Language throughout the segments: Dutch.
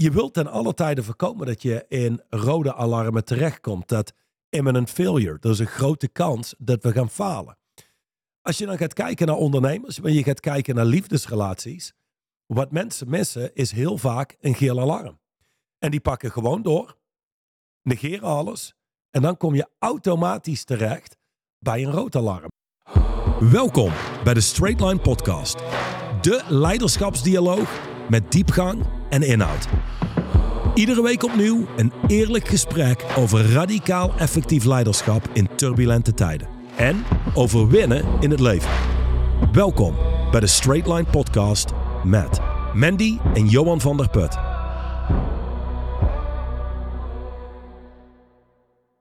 je wilt ten alle tijden voorkomen dat je in rode alarmen terechtkomt. Dat imminent failure, er is een grote kans dat we gaan falen. Als je dan gaat kijken naar ondernemers, wanneer je gaat kijken naar liefdesrelaties, wat mensen missen is heel vaak een geel alarm. En die pakken gewoon door, negeren alles en dan kom je automatisch terecht bij een rood alarm. Welkom bij de Straight Line Podcast, de leiderschapsdialoog met diepgang en inhoud. Iedere week opnieuw een eerlijk gesprek over radicaal effectief leiderschap in turbulente tijden. En over winnen in het leven. Welkom bij de Straight Line Podcast met Mandy en Johan van der Put.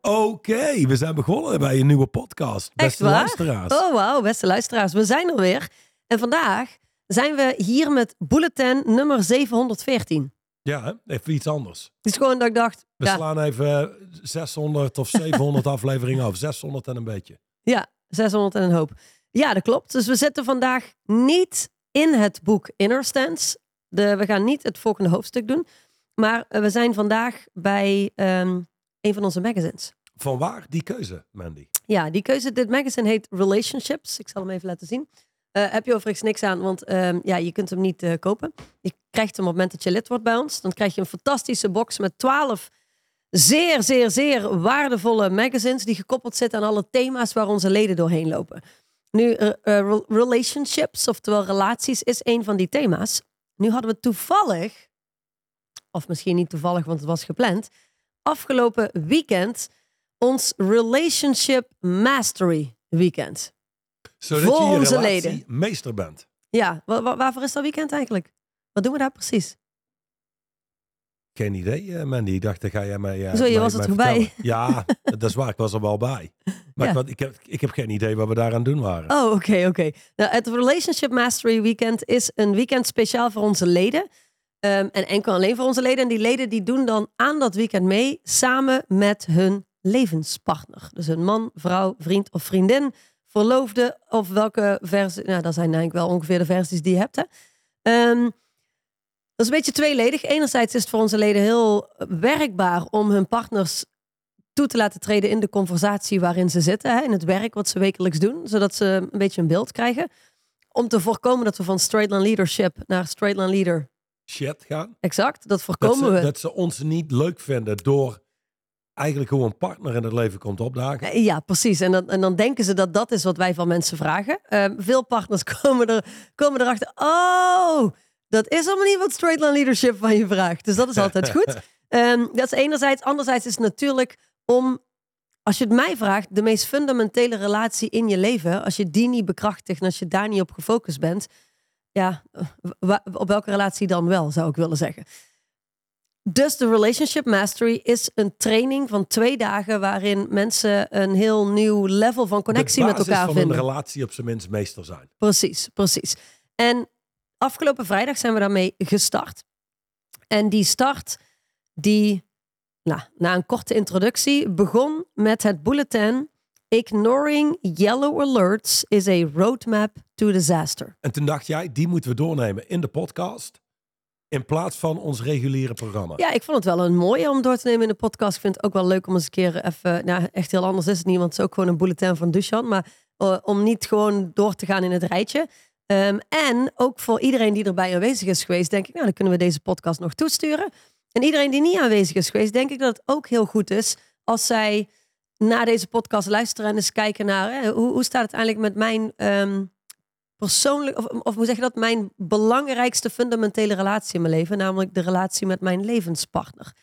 Oké, we zijn begonnen bij een nieuwe podcast. Echt Beste waar? luisteraars. Oh, wauw, beste luisteraars. We zijn er weer. En vandaag zijn we hier met bulletin nummer 714. Ja, even iets anders. Het is gewoon dat ik dacht, We ja, slaan even 600 of 700 afleveringen af. 600 en een beetje. ja, 600 en een hoop. Ja, dat klopt. Dus we zitten vandaag niet in het boek Inner Stance. De, we gaan niet het volgende hoofdstuk doen. Maar eh, we zijn vandaag bij ehm, een van onze magazines. Van waar die keuze, Mandy? Ja, die keuze, dit magazine heet Relationships. Ik zal hem even laten zien. Eh, heb je overigens niks aan, want ehm, ja, je kunt hem niet eh, kopen. Je krijgt hem op het moment dat je lid wordt bij ons. Dan krijg je een fantastische box met 12 zeer, zeer, zeer waardevolle magazines die gekoppeld zitten aan alle thema's waar onze leden doorheen lopen. Nu, eh, re- relationships, oftewel relaties, is een van die thema's. Nu hadden we toevallig, of misschien niet toevallig, want het was gepland, afgelopen weekend ons Relationship Mastery Weekend. Zodat Voor je onze leden. meester bent. Ja, wa- wa- waarvoor is dat weekend eigenlijk? Wat doen we daar precies? Geen idee, eh, Mandy. Ik dacht, daar ga jij mij. eh, Zo, je mij- was er mij toch bij? vertellen. Ja, dat is waar. Ik was er wel bij. Maar Ja. ik, heb, ik heb geen idee wat we daaraan doen waren. Oh, oké, oké. Nou, het Relationship Mastery Weekend is een weekend speciaal voor onze leden. Ehm, en enkel alleen voor onze leden. En die leden die doen dan aan dat weekend mee samen met hun levenspartner. Dus een man, vrouw, vriend of vriendin, verloofde of welke versie. Nou, dat zijn eigenlijk wel ongeveer de versies die je hebt. Hè? Ehm, dat is een beetje tweeledig. Enerzijds is het voor onze leden heel werkbaar om hun partners toe te laten treden in de conversatie waarin ze zitten. Hè, in het werk wat ze wekelijks doen. Zodat ze een beetje een beeld krijgen. Om te voorkomen dat we van straight line leadership naar straight line leader. Shit gaan. Exact, dat Dat voorkomen ze, we. dat ze ons niet leuk vinden door eigenlijk hoe een partner in het leven komt opdagen. Eh, Ja, precies. En dan, en dan denken ze dat dat is wat wij van mensen vragen. Ehm, veel partners komen, er, komen erachter. Oh, dat is allemaal niet wat straight line leadership van je vraagt. Dus dat is altijd goed. Ehm, dat is enerzijds. Anderzijds is het natuurlijk om, als je het mij vraagt, de meest fundamentele relatie in je leven. Als je die niet bekrachtigt en als je daar niet op gefocust bent. Ja, wa- op welke relatie dan wel, zou ik willen zeggen. Dus de Relationship Mastery is een training van twee dagen waarin mensen een heel nieuw level van connectie met basis elkaar van vinden. een relatie op zijn minst meester zijn. Precies, precies. En afgelopen vrijdag zijn we daarmee gestart. En die start, die nou, na een korte introductie, begon met het bulletin Ignoring Yellow Alerts is a Roadmap to Disaster. En toen dacht jij, die moeten we doornemen in de podcast. In plaats van ons reguliere programma. Ja, ik vond het wel een mooie om door te nemen in de podcast. Ik vind het ook wel leuk om eens een keer even... Nou, echt heel anders is het niet, want het is ook gewoon een bulletin van Dushan. Maar eh, om niet gewoon door te gaan in het rijtje. Ehm, en ook voor iedereen die erbij aanwezig is geweest, denk ik... Nou, dan kunnen we deze podcast nog toesturen. En iedereen die niet aanwezig is geweest, denk ik dat het ook heel goed is... als zij naar deze podcast luisteren en eens kijken naar... hè, hoe, hoe staat het eigenlijk met mijn... ehm, persoonlijk, of, of hoe zeg je dat, mijn belangrijkste fundamentele relatie in mijn leven, namelijk de relatie met mijn levenspartner.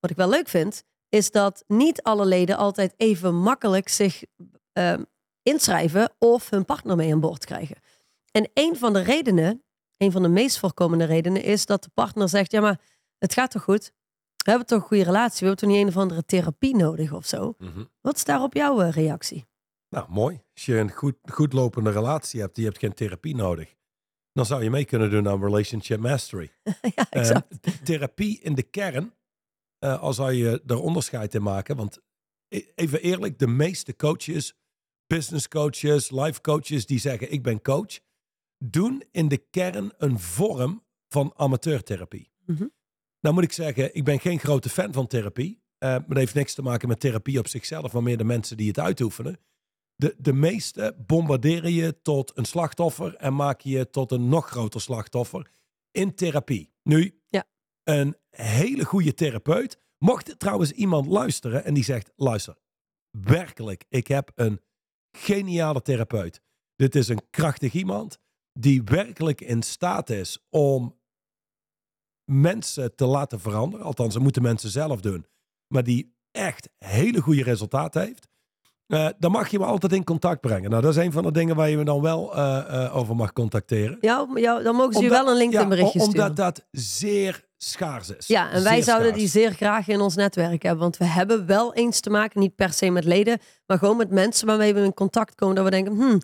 Wat ik wel leuk vind, is dat niet alle leden altijd even makkelijk zich ehm, inschrijven of hun partner mee aan boord krijgen. En een van de redenen, een van de meest voorkomende redenen, is dat de partner zegt: Ja, maar het gaat toch goed? We hebben toch een goede relatie? We hebben toch niet een of andere therapie nodig of zo? Mhm. Wat is daarop jouw eh, reactie? Nou, mooi. Als je een goed, goed lopende relatie hebt, die hebt geen therapie nodig. Dan zou je mee kunnen doen aan Relationship Mastery. ja, Eh, exact. therapie in de kern, eh al zou je er onderscheid in maken. Want e- even eerlijk, de meeste coaches, business coaches, life coaches die zeggen ik ben coach, doen in de kern een vorm van amateurtherapie. Mhm. Nou moet ik zeggen, ik ben geen grote fan van therapie. Uh, maar dat heeft niks te maken met therapie op zichzelf, maar meer de mensen die het uitoefenen. De, de meeste bombarderen je tot een slachtoffer en maak je tot een nog groter slachtoffer in therapie. Nu, ja. een hele goede therapeut. Mocht trouwens iemand luisteren en die zegt: luister, werkelijk, ik heb een geniale therapeut. Dit is een krachtig iemand die werkelijk in staat is om mensen te laten veranderen. Althans, dat moeten mensen zelf doen. Maar die echt hele goede resultaten heeft. Uh, dan mag je me altijd in contact brengen. Nou, dat is een van de dingen waar je me dan wel uh, uh, over mag contacteren. Ja, ja, dan mogen ze je wel een LinkedIn berichtje ja, sturen. Omdat dat zeer schaars is. Ja, en wij Zeer zouden schaars. die zeer graag in ons netwerk hebben. Want we hebben wel eens te maken, niet per se met leden, maar gewoon met mensen waarmee we in contact komen. Dat we denken, hmm,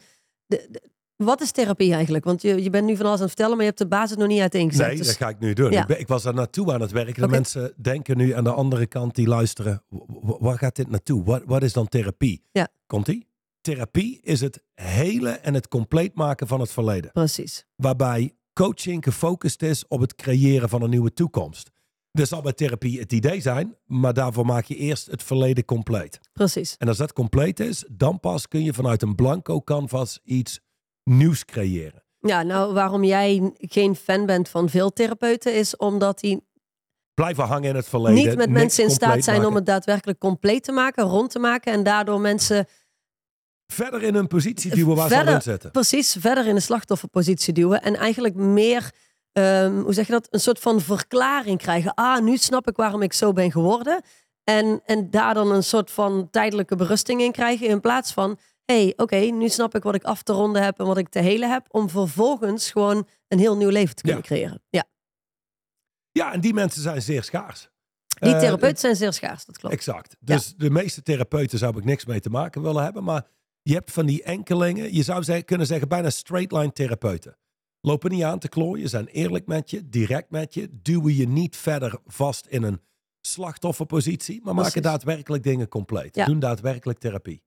de, de, wat is therapie eigenlijk? Want je, je bent nu van alles aan het vertellen, maar je hebt de basis nog niet uiteengezet. Nee, Dus- dat ga ik nu doen. Ja. Ik, ben- ik was daar naartoe aan het werken. De mensen denken nu aan de andere kant die luisteren. "W- w- Waar gaat dit naartoe? Wat, wat is dan therapie? Ja. Komt-ie? Therapie is het hele en het compleet maken van het verleden. Precies. Waarbij coaching gefocust is op het creëren van een nieuwe toekomst. Dat zal bij therapie het idee zijn, maar daarvoor maak je eerst het verleden compleet. Precies. En als dat compleet is, dan pas kun je vanuit een blanco canvas iets nieuws creëren. Ja, nou, waarom jij geen fan bent van veel therapeuten is omdat die Blijven hangen in het verleden. niet met mensen in staat zijn maken. om het daadwerkelijk compleet te maken, rond te maken en daardoor mensen verder in hun positie duwen waar ze al in zitten. precies verder in de slachtofferpositie duwen en eigenlijk meer, ehm, hoe zeg je dat, een soort van verklaring krijgen. Ah, nu snap ik waarom ik zo ben geworden. En, en daar dan een soort van tijdelijke berusting in krijgen in plaats van, hey, oké, nu snap ik wat ik af te ronden heb en wat ik te helen heb, om vervolgens gewoon een heel nieuw leven te kunnen Ja. creëren. Ja, Ja, en die mensen zijn zeer schaars. die Eh, therapeuten zijn zeer schaars, dat klopt. Exact. Dus de meeste therapeuten zou ik niks mee te maken willen hebben. Maar je hebt van die enkelingen, je zou ze- kunnen zeggen bijna straight line therapeuten. Lopen niet aan te klooien, zijn eerlijk met je, direct met je. Duwen je niet verder vast in een slachtofferpositie. Maar maken daadwerkelijk dingen compleet. Ja. Doen daadwerkelijk therapie.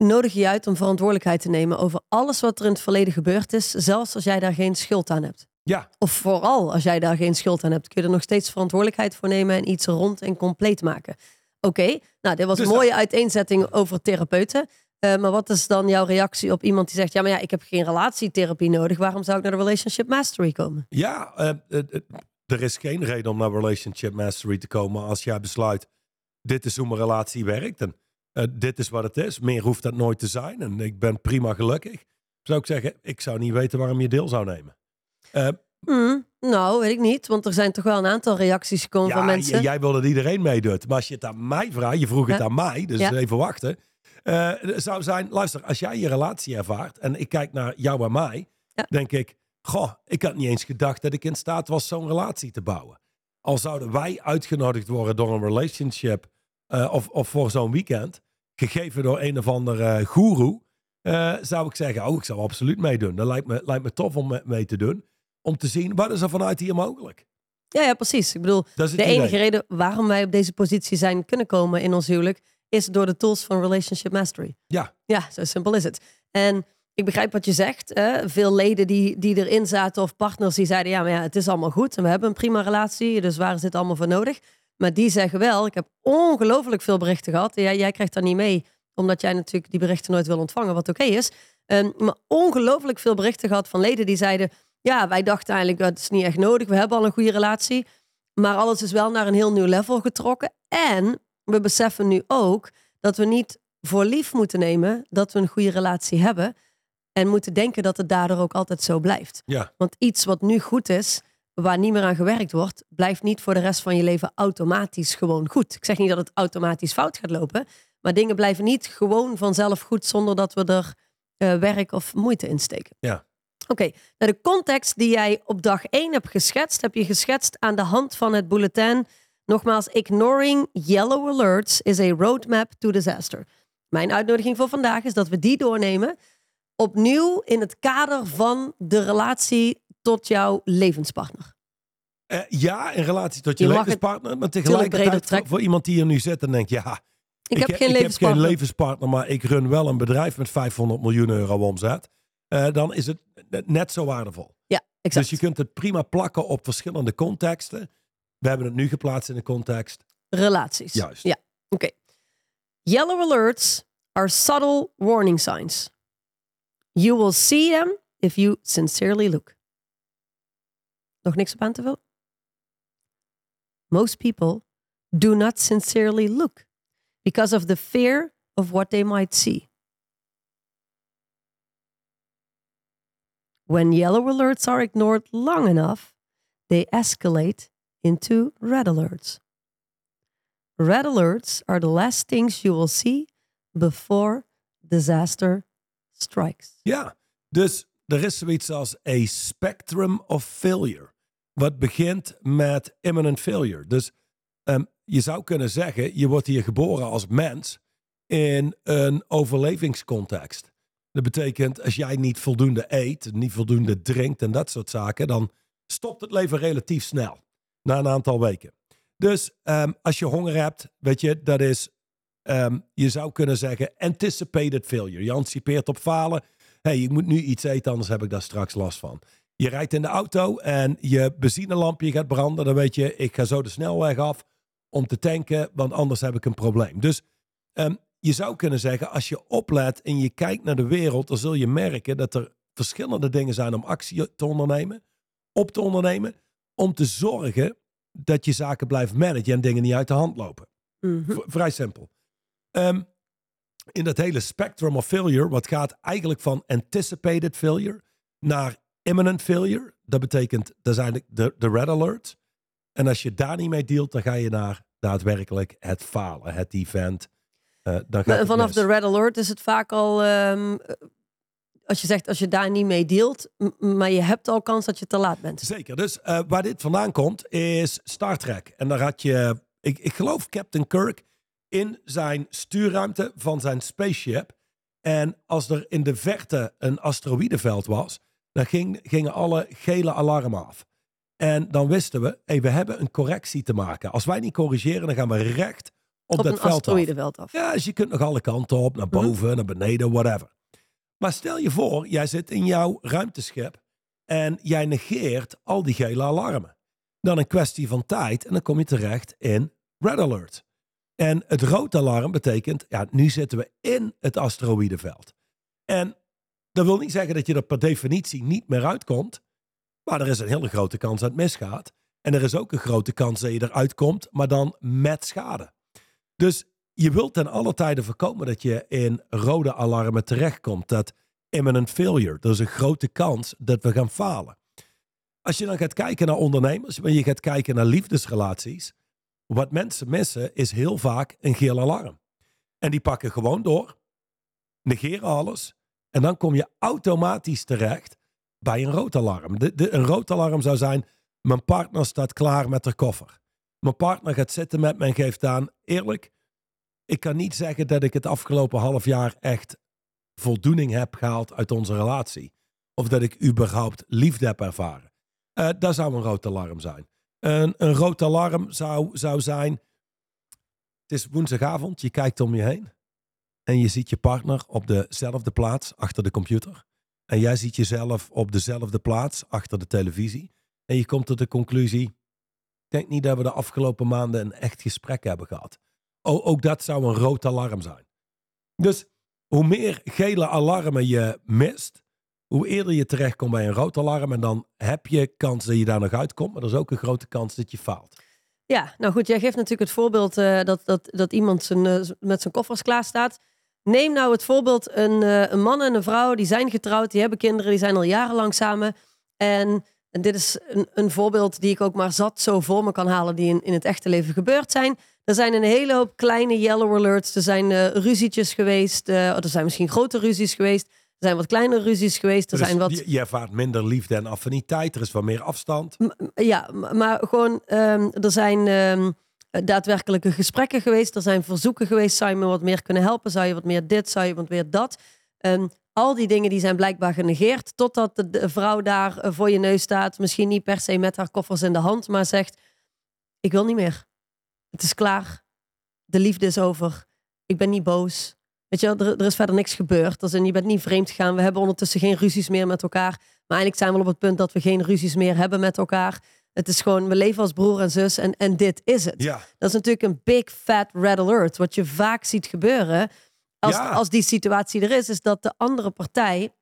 Nodig je uit om verantwoordelijkheid te nemen over alles wat er in het verleden gebeurd is, zelfs als jij daar geen schuld aan hebt. Ja, Of vooral als jij daar geen schuld aan hebt, kun je er nog steeds verantwoordelijkheid voor nemen en iets rond en compleet maken. Oké, nou dit was Dus een mooie uiteenzetting over therapeuten. Eh, maar wat is dan jouw reactie op iemand die zegt, ja maar ja, ik heb geen relatietherapie nodig, waarom zou ik naar de Relationship Mastery komen? Ja, eh, eh, er is geen reden om naar Relationship Mastery te komen als jij besluit, dit is hoe mijn relatie werkt en eh, dit is wat het is. Meer hoeft dat nooit te zijn en ik ben prima gelukkig. Zou ik zeggen, ik zou niet weten waarom je deel zou nemen. Eh, Hmm, nou, weet ik niet, want er zijn toch wel een aantal reacties gekomen van mensen. j- jij wil dat iedereen meedoet. Maar als je het aan mij vraagt, je vroeg het Ja. aan mij, dus Ja. even wachten. Het zou zijn, luister, als jij je relatie ervaart en ik kijk naar jou en mij, denk ik, goh, ik had niet eens gedacht dat ik in staat was zo'n relatie te bouwen. Al zouden wij uitgenodigd worden door een relationship eh, of, of voor zo'n weekend, gegeven door een of andere goeroe, eh, zou ik zeggen, oh, ik zou absoluut meedoen. Dat lijkt me, lijkt me tof om me- mee te doen. Om te zien, wat is er vanuit hier mogelijk? Ja, ja, precies. Ik bedoel, de idee. enige reden waarom wij op deze positie zijn kunnen komen in ons huwelijk, is door de tools van Relationship Mastery. Ja. Ja, zo simpel is het. En ik begrijp wat je zegt. Hè? Veel leden die, die erin zaten of partners die zeiden, ja, maar ja, het is allemaal goed en we hebben een prima relatie, dus waar is dit allemaal voor nodig? Maar die zeggen wel, ik heb ongelooflijk veel berichten gehad. Ja, jij krijgt daar niet mee, omdat jij natuurlijk die berichten nooit wil ontvangen, wat oké is. Ehm, maar ongelooflijk veel berichten gehad van leden die zeiden, ja, wij dachten eigenlijk, dat is niet echt nodig, we hebben al een goede relatie. Maar alles is wel naar een heel nieuw level getrokken. En we beseffen nu ook dat we niet voor lief moeten nemen dat we een goede relatie hebben. En moeten denken dat het daardoor ook altijd zo blijft. Ja. Want iets wat nu goed is, waar niet meer aan gewerkt wordt, blijft niet voor de rest van je leven automatisch gewoon goed. Ik zeg niet dat het automatisch fout gaat lopen, maar dingen blijven niet gewoon vanzelf goed zonder dat we er eh, werk of moeite in steken. Ja. Oké, nou de context die jij op dag 1 hebt geschetst, heb je geschetst aan de hand van het bulletin. Nogmaals, ignoring yellow alerts is a roadmap to disaster. Mijn uitnodiging voor vandaag is dat we die doornemen. Opnieuw in het kader van de relatie tot jouw levenspartner. Eh, ja, in relatie tot je, Je levenspartner. Maar tegelijkertijd voor, iemand die hier nu zit en denkt... Ja, Ik, heb he- geen ik levenspartner. heb geen levenspartner, maar ik run wel een bedrijf met 500 miljoen euro omzet. Eh, dan is het net zo waardevol. ja, exact. Dus je kunt het prima plakken op verschillende contexten. We hebben het nu geplaatst in de context. Relaties. Juist. Ja, oké. Yellow alerts are subtle warning signs. You will see them if you sincerely look. Nog niks op aan te vullen? Most people do not sincerely look because of the fear of what they might see. When yellow alerts are ignored long enough, they escalate into red alerts. Red alerts are the last things you will see before disaster strikes. Ja, dus er is zoiets als a spectrum of failure. Wat begint met imminent failure. Dus ehm, je zou kunnen zeggen, je wordt hier geboren als mens in een overlevingscontext. Dat betekent, als jij niet voldoende eet, niet voldoende drinkt en dat soort zaken, dan stopt het leven relatief snel. Na een aantal weken. Dus ehm, als je honger hebt, weet je, dat is, ehm, je zou kunnen zeggen, anticipated failure. Je anticipeert op falen. Hey, ik moet nu iets eten, anders heb ik daar straks last van. Je rijdt in de auto en je benzinelampje gaat branden. Dan weet je, ik ga zo de snelweg af om te tanken, want anders heb ik een probleem. Dus um, je zou kunnen zeggen, als je oplet en je kijkt naar de wereld, dan zul je merken dat er verschillende dingen zijn om actie te ondernemen, op te ondernemen, om te zorgen dat je zaken blijft managen en dingen niet uit de hand lopen. Mhm. Vrij simpel. Um, in dat hele spectrum of failure, wat gaat eigenlijk van anticipated failure naar imminent failure. Dat betekent, dat zijn de, de, de red alert. En als je daar niet mee dealt, dan ga je naar daadwerkelijk het falen, het event. Uh, dan gaat vanaf de red alert is het vaak al, ehm, als je zegt, als je daar niet mee dealt, maar je hebt al kans dat je te laat bent. Zeker. Dus uh, waar dit vandaan komt, is Star Trek. En daar had je, ik, ik geloof Captain Kirk in zijn stuurruimte van zijn spaceship. En als er in de verte een asteroïdenveld was, dan ging, gingen alle gele alarmen af. En dan wisten we, hey, we hebben een correctie te maken. Als wij niet corrigeren, dan gaan we recht op, Op dat veld af. af. Ja, dus je kunt nog alle kanten op, naar boven, naar beneden, whatever. Maar stel je voor, jij zit in jouw ruimteschip en jij negeert al die gele alarmen. Dan een kwestie van tijd en dan kom je terecht in red alert. En het rood alarm betekent, ja, nu zitten we in het asteroïdenveld. En dat wil niet zeggen dat je er per definitie niet meer uitkomt, maar er is een hele grote kans dat het misgaat. En er is ook een grote kans dat je eruit komt, maar dan met schade. Dus je wilt ten alle tijde voorkomen dat je in rode alarmen terechtkomt. Dat imminent failure. Er is een grote kans dat we gaan falen. Als je dan gaat kijken naar ondernemers, wanneer je gaat kijken naar liefdesrelaties, wat mensen missen is heel vaak een geel alarm. En die pakken gewoon door, negeren alles en dan kom je automatisch terecht bij een rood alarm. De, een rood alarm zou zijn, mijn partner staat klaar met haar koffer. Mijn partner gaat zitten met me en geeft aan, eerlijk, ik kan niet zeggen dat ik het afgelopen half jaar echt voldoening heb gehaald uit onze relatie. Of dat ik überhaupt liefde heb ervaren. Uh, dat zou een rood alarm zijn. Een, een rood alarm zou, zou zijn, het is woensdagavond, je kijkt om je heen. En je ziet je partner op dezelfde plaats achter de computer. En jij ziet jezelf op dezelfde plaats achter de televisie. En je komt tot de conclusie, ik denk niet dat we de afgelopen maanden een echt gesprek hebben gehad. Ook dat zou een rood alarm zijn. Dus hoe meer gele alarmen je mist, hoe eerder je terechtkomt bij een rood alarm. En dan heb je kans dat je daar nog uitkomt, maar er is ook een grote kans dat je faalt. Ja, nou goed, jij geeft natuurlijk het voorbeeld uh, dat, dat, dat iemand zijn, uh, met zijn koffers klaar staat. Neem nou het voorbeeld, een, uh, een man en een vrouw, die zijn getrouwd, die hebben kinderen, die zijn al jarenlang samen. En, dit is een, een voorbeeld die ik ook maar zat zo voor me kan halen, die in, in het echte leven gebeurd zijn. Er zijn een hele hoop kleine yellow alerts. Er zijn ruzietjes geweest. Er zijn misschien grote ruzies geweest. Er zijn wat kleine ruzies geweest. Er dus zijn wat... je, je ervaart minder liefde en affiniteit. Er is wat meer afstand. M ja, maar gewoon... Um, er zijn um, daadwerkelijke gesprekken geweest. Er zijn verzoeken geweest. Zou je me wat meer kunnen helpen? Zou je wat meer dit? Zou je wat meer dat? Um, al die dingen die zijn blijkbaar genegeerd. Totdat de, vrouw daar uh, voor je neus staat. Misschien niet per se met haar koffers in de hand. Maar zegt... Ik wil niet meer. Het is klaar. De liefde is over. Ik ben niet boos. Weet je, er, er is verder niks gebeurd. Dus je bent niet vreemd gegaan. We hebben ondertussen geen ruzies meer met elkaar. Maar eigenlijk zijn we op het punt dat we geen ruzies meer hebben met elkaar. Het is gewoon, we leven als broer en zus en, en dit is het. Ja. Dat is natuurlijk een big fat red alert. Wat je vaak ziet gebeuren als, Ja. als die situatie er is, is dat de andere partij,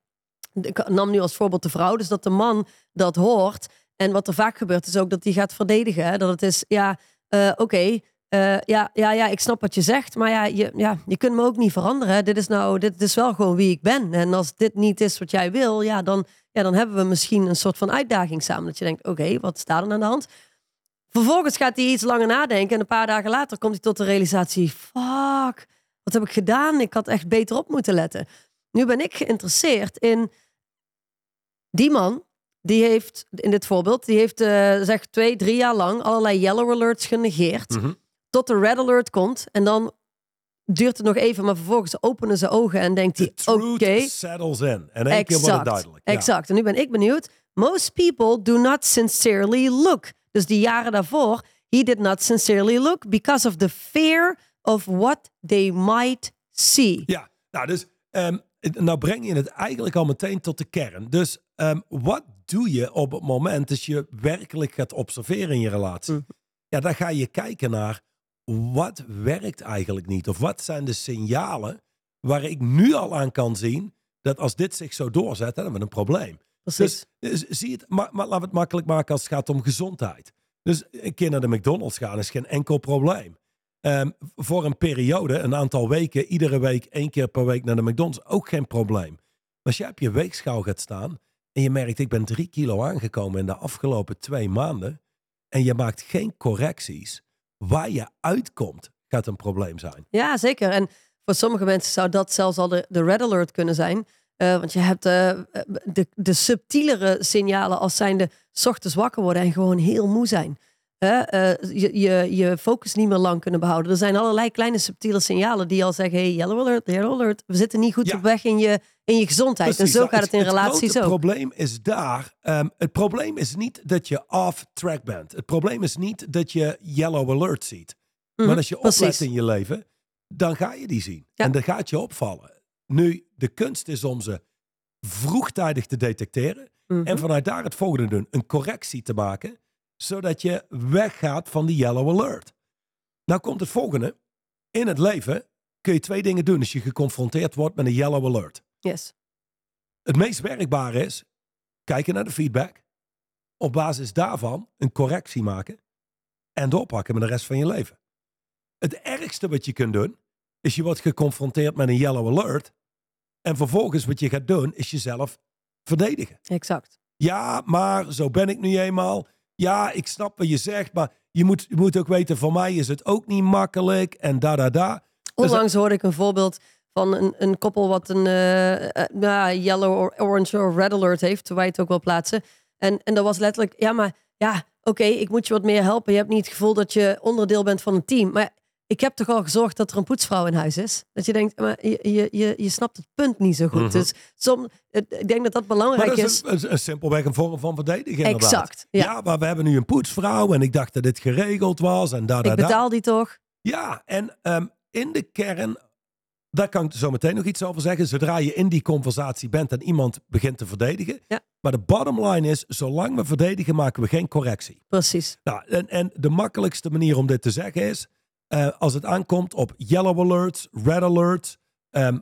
ik nam nu als voorbeeld de vrouw, dus dat de man dat hoort. En wat er vaak gebeurt is ook dat hij gaat verdedigen. Hè? Dat het is, ja, eh, oké, eh, ja, ja, ja, ik snap wat je zegt, maar ja je, ja, je kunt me ook niet veranderen. Dit is nou, dit is wel gewoon wie ik ben. En als dit niet is wat jij wil, ja, dan, ja, dan hebben we misschien een soort van uitdaging samen. Dat je denkt, oké, wat staat er aan de hand? Vervolgens gaat hij iets langer nadenken en een paar dagen later komt hij tot de realisatie, fuck, wat heb ik gedaan? Ik had echt beter op moeten letten. Nu ben ik geïnteresseerd in die man. Die heeft, in dit voorbeeld, die heeft eh, zeg twee, drie jaar lang allerlei yellow alerts genegeerd. Mhm. Tot de red alert komt. En dan duurt het nog even, maar vervolgens openen ze ogen en denkt hij, oké, truth settles in. En één keer wordt het exact, duidelijk. Ja. exact. En nu ben ik benieuwd. Most people do not sincerely look. Dus die jaren daarvoor, he did not sincerely look because of the fear of what they might see. Ja, nou dus, ehm, nou breng je het eigenlijk al meteen tot de kern. Dus ehm, wat doe je op het moment dat je werkelijk gaat observeren in je relatie? Mhm. Ja, dan ga je kijken naar wat werkt eigenlijk niet? Of wat zijn de signalen waar ik nu al aan kan zien dat als dit zich zo doorzet, dan hebben we een probleem. Precies. Dus, dus zie het, maar, maar laten we het makkelijk maken als het gaat om gezondheid. Dus een keer naar de McDonald's gaan is geen enkel probleem. Ehm, voor een periode, een aantal weken, iedere week, één keer per week naar de McDonald's, ook geen probleem. Maar als je op je weegschaal gaat staan en je merkt, ik ben drie kilo aangekomen in de afgelopen twee maanden, en je maakt geen correcties, waar je uitkomt, gaat een probleem zijn. Ja, zeker. En voor sommige mensen zou dat zelfs al de, de red alert kunnen zijn. Eh, want je hebt eh, de, de subtielere signalen als zijnde ochtends wakker worden en gewoon heel moe zijn. Hè? Eh, je, je, je focus niet meer lang kunnen behouden. Er zijn allerlei kleine subtiele signalen die al zeggen: hey, yellow alert, yellow alert. We zitten niet goed Ja. op weg in je, in je gezondheid. Precies, en zo nou, gaat het in relaties Het ook. probleem is daar. ehm, het probleem is niet dat je off track bent. Het probleem is niet dat je yellow alert ziet. Mhm, maar als je oplet precies. in je leven, dan ga je die zien. Ja. En dan gaat je opvallen. Nu, de kunst is om ze vroegtijdig te detecteren. Mhm. En vanuit daar het volgende doen. Een correctie te maken. Zodat je weggaat van die yellow alert. Nou komt het volgende. In het leven kun je twee dingen doen als je geconfronteerd wordt met een yellow alert. Yes. Het meest werkbare is kijken naar de feedback. Op basis daarvan een correctie maken. En doorpakken met de rest van je leven. Het ergste wat je kunt doen, is je wordt geconfronteerd met een yellow alert. En vervolgens wat je gaat doen, is jezelf verdedigen. Exact. Ja, maar zo ben ik nu eenmaal. Ja, ik snap wat je zegt, maar je moet, je moet ook weten, voor mij is het ook niet makkelijk. En da da da. Onlangs hoorde ik een voorbeeld van een, een koppel wat een eh, eh, nou, yellow, or orange of red alert heeft, terwijl je het ook wel plaatsen. En, en dat was letterlijk, ja, maar ja, oké, ik moet je wat meer helpen. Je hebt niet het gevoel dat je onderdeel bent van een team. Maar ik heb toch al gezorgd dat er een poetsvrouw in huis is. Dat je denkt, maar je, je, je, je snapt het punt niet zo goed. Mhm. Dus som, ik denk dat dat Maar belangrijk dat is. is een, simpelweg een vorm van verdedigen. inderdaad. Exact. Ja. Ja, maar we hebben nu een poetsvrouw en ik dacht dat dit geregeld was en da da ik da. betaal die toch? Ja, en ehm, in de kern, daar kan ik zo meteen nog iets over zeggen. Zodra je in die conversatie bent en iemand begint te verdedigen. Ja. Maar de bottom line is, zolang we verdedigen, maken we geen correctie. Precies. Nou, en, en de makkelijkste manier om dit te zeggen is, eh, als het aankomt op yellow alerts, red alerts, ehm,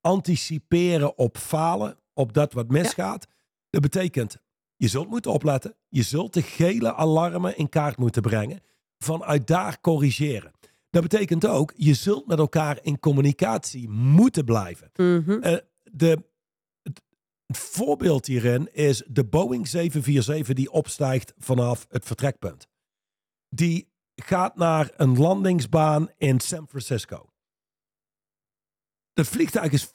anticiperen op falen, op dat wat misgaat. Dat betekent, je zult moeten opletten, je zult de gele alarmen in kaart moeten brengen, vanuit daar corrigeren. Dat betekent ook, je zult met elkaar in communicatie moeten blijven. Eh, de, het voorbeeld hierin is de Boeing 747 die opstijgt vanaf het vertrekpunt. Die gaat naar een landingsbaan in San Francisco. Dat vliegtuig is 95%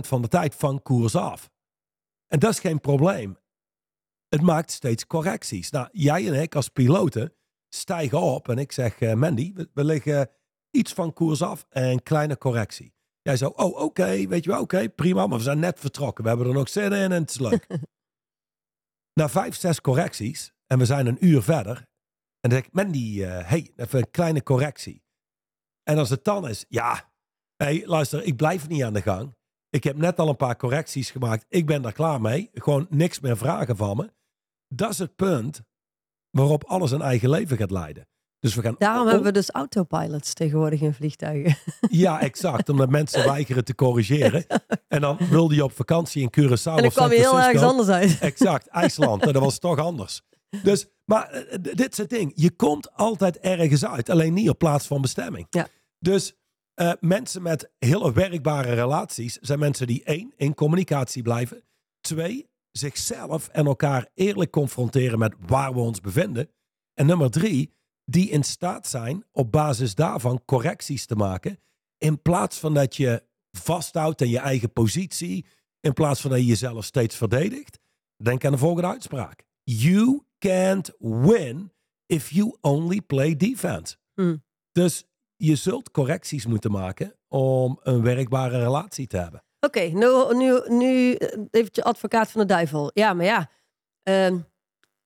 van de tijd van koers af. En dat is geen probleem. Het maakt steeds correcties. Nou, jij en ik als piloten stijgen op en ik zeg, eh, Mandy, we, we liggen iets van koers af en een kleine correctie. Jij zo, oh oké, weet je wel, oké, prima, maar we zijn net vertrokken. We hebben er nog zin in en het is leuk. Na vijf, zes correcties en we zijn een uur verder. En dan zeg ik, Mandy, eh, hey, even een kleine correctie. En als het dan is, ja, hey, luister, ik blijf niet aan de gang. Ik heb net al een paar correcties gemaakt. Ik ben daar klaar mee. Gewoon niks meer vragen van me. Dat is het punt waarop alles een eigen leven gaat leiden. Dus we gaan Daarom om- hebben we dus autopilots tegenwoordig in vliegtuigen. Ja, exact. Omdat mensen weigeren te corrigeren. En dan wilde je op vakantie in Curaçao en of San kwam je heel ergens anders uit. Exact, IJsland. En dat was toch anders. Dus, maar eh, d- dit is het ding. Je komt altijd ergens uit. Alleen niet op plaats van bestemming. Ja. Dus eh, mensen met hele werkbare relaties zijn mensen die één, in communicatie blijven. Twee, zichzelf en elkaar eerlijk confronteren met waar we ons bevinden. En nummer drie, die in staat zijn op basis daarvan correcties te maken. In plaats van dat je vasthoudt aan je eigen positie. In plaats van dat je jezelf steeds verdedigt. Denk aan de volgende uitspraak. You can't win if you only play defense. Hmm. Dus je zult correcties moeten maken om een werkbare relatie te hebben. Oké, nu, nu, nu eh, eventjes advocaat van de duivel. Ja, maar ja. ehm,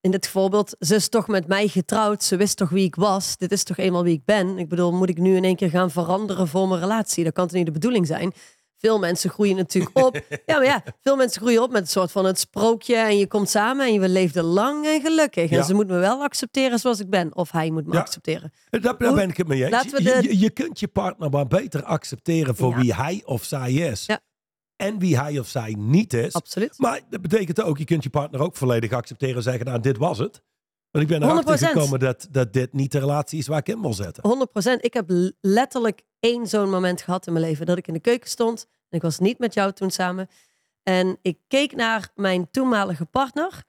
in dit voorbeeld, ze is toch met mij getrouwd. Ze wist toch wie ik was. Dit is toch eenmaal wie ik ben. Ik bedoel, moet ik nu in één keer gaan veranderen voor mijn relatie? Dat kan toch niet de bedoeling zijn? Veel mensen groeien natuurlijk op. Ja, maar ja, veel mensen groeien op met een soort van het sprookje. En je komt samen en je leefde lang en gelukkig. En Ja. ze moet me wel accepteren zoals ik ben. Of hij moet me Ja. accepteren. Daar, daar ben ik het mee eens. Je- de- je, je kunt je partner maar beter accepteren voor Ja. wie hij of zij is. Ja. En wie hij of zij niet is. Absoluut. Maar dat betekent ook, je kunt je partner ook volledig accepteren en zeggen, nou, dit was het. Want ik ben erachter 100%. gekomen dat, dat dit niet de relatie is waar ik in wil zetten. 100%. Ik heb letterlijk één zo'n moment gehad in mijn leven. Dat ik in de keuken stond. En ik was niet met jou toen samen. En ik keek naar mijn toenmalige partner.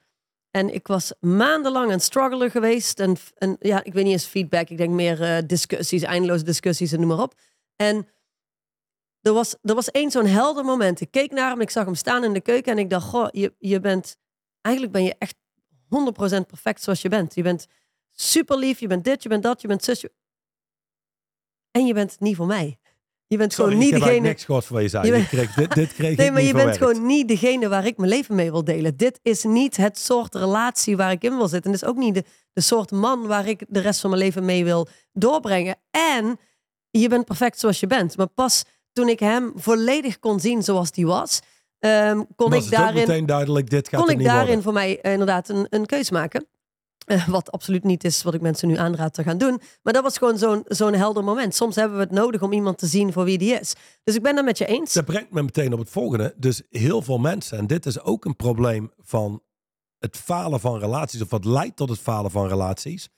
En ik was maandenlang aan het struggelen geweest. En, en ja, ik weet niet eens feedback. Ik denk meer eh, discussies, eindeloze discussies en noem maar op. En er was, er was één zo'n helder moment. Ik keek naar hem, ik zag hem staan in de keuken. En ik dacht, goh, je, je bent... Eigenlijk ben je echt 100% perfect zoals je bent. Je bent super lief, je bent dit, je bent dat, je bent zus. je- En je bent niet voor mij. Je bent Sorry, gewoon niet ik heb degene... niks gehoord van je zei. Je bent- kreeg, dit, dit kreeg Nee, maar je bent gewoon niet degene waar ik mijn leven mee wil delen. Dit is niet het soort relatie waar ik in wil zitten. En dit is ook niet de, de soort man waar ik de rest van mijn leven mee wil doorbrengen. En je bent perfect zoals je bent. Maar pas toen ik hem volledig kon zien zoals die was, ehm, kon Was ik daarin meteen duidelijk, dit gaat kon ik daarin worden. voor mij eh, inderdaad een, een keus maken. Eh, wat absoluut niet is wat ik mensen nu aanraad te gaan doen. Maar dat was gewoon zo'n zo'n helder moment. Soms hebben we het nodig om iemand te zien voor wie die is. Dus ik ben het met je eens. Dat brengt me meteen op het volgende. Dus heel veel mensen, en dit is ook een probleem van het falen van relaties, of wat leidt tot het falen van relaties.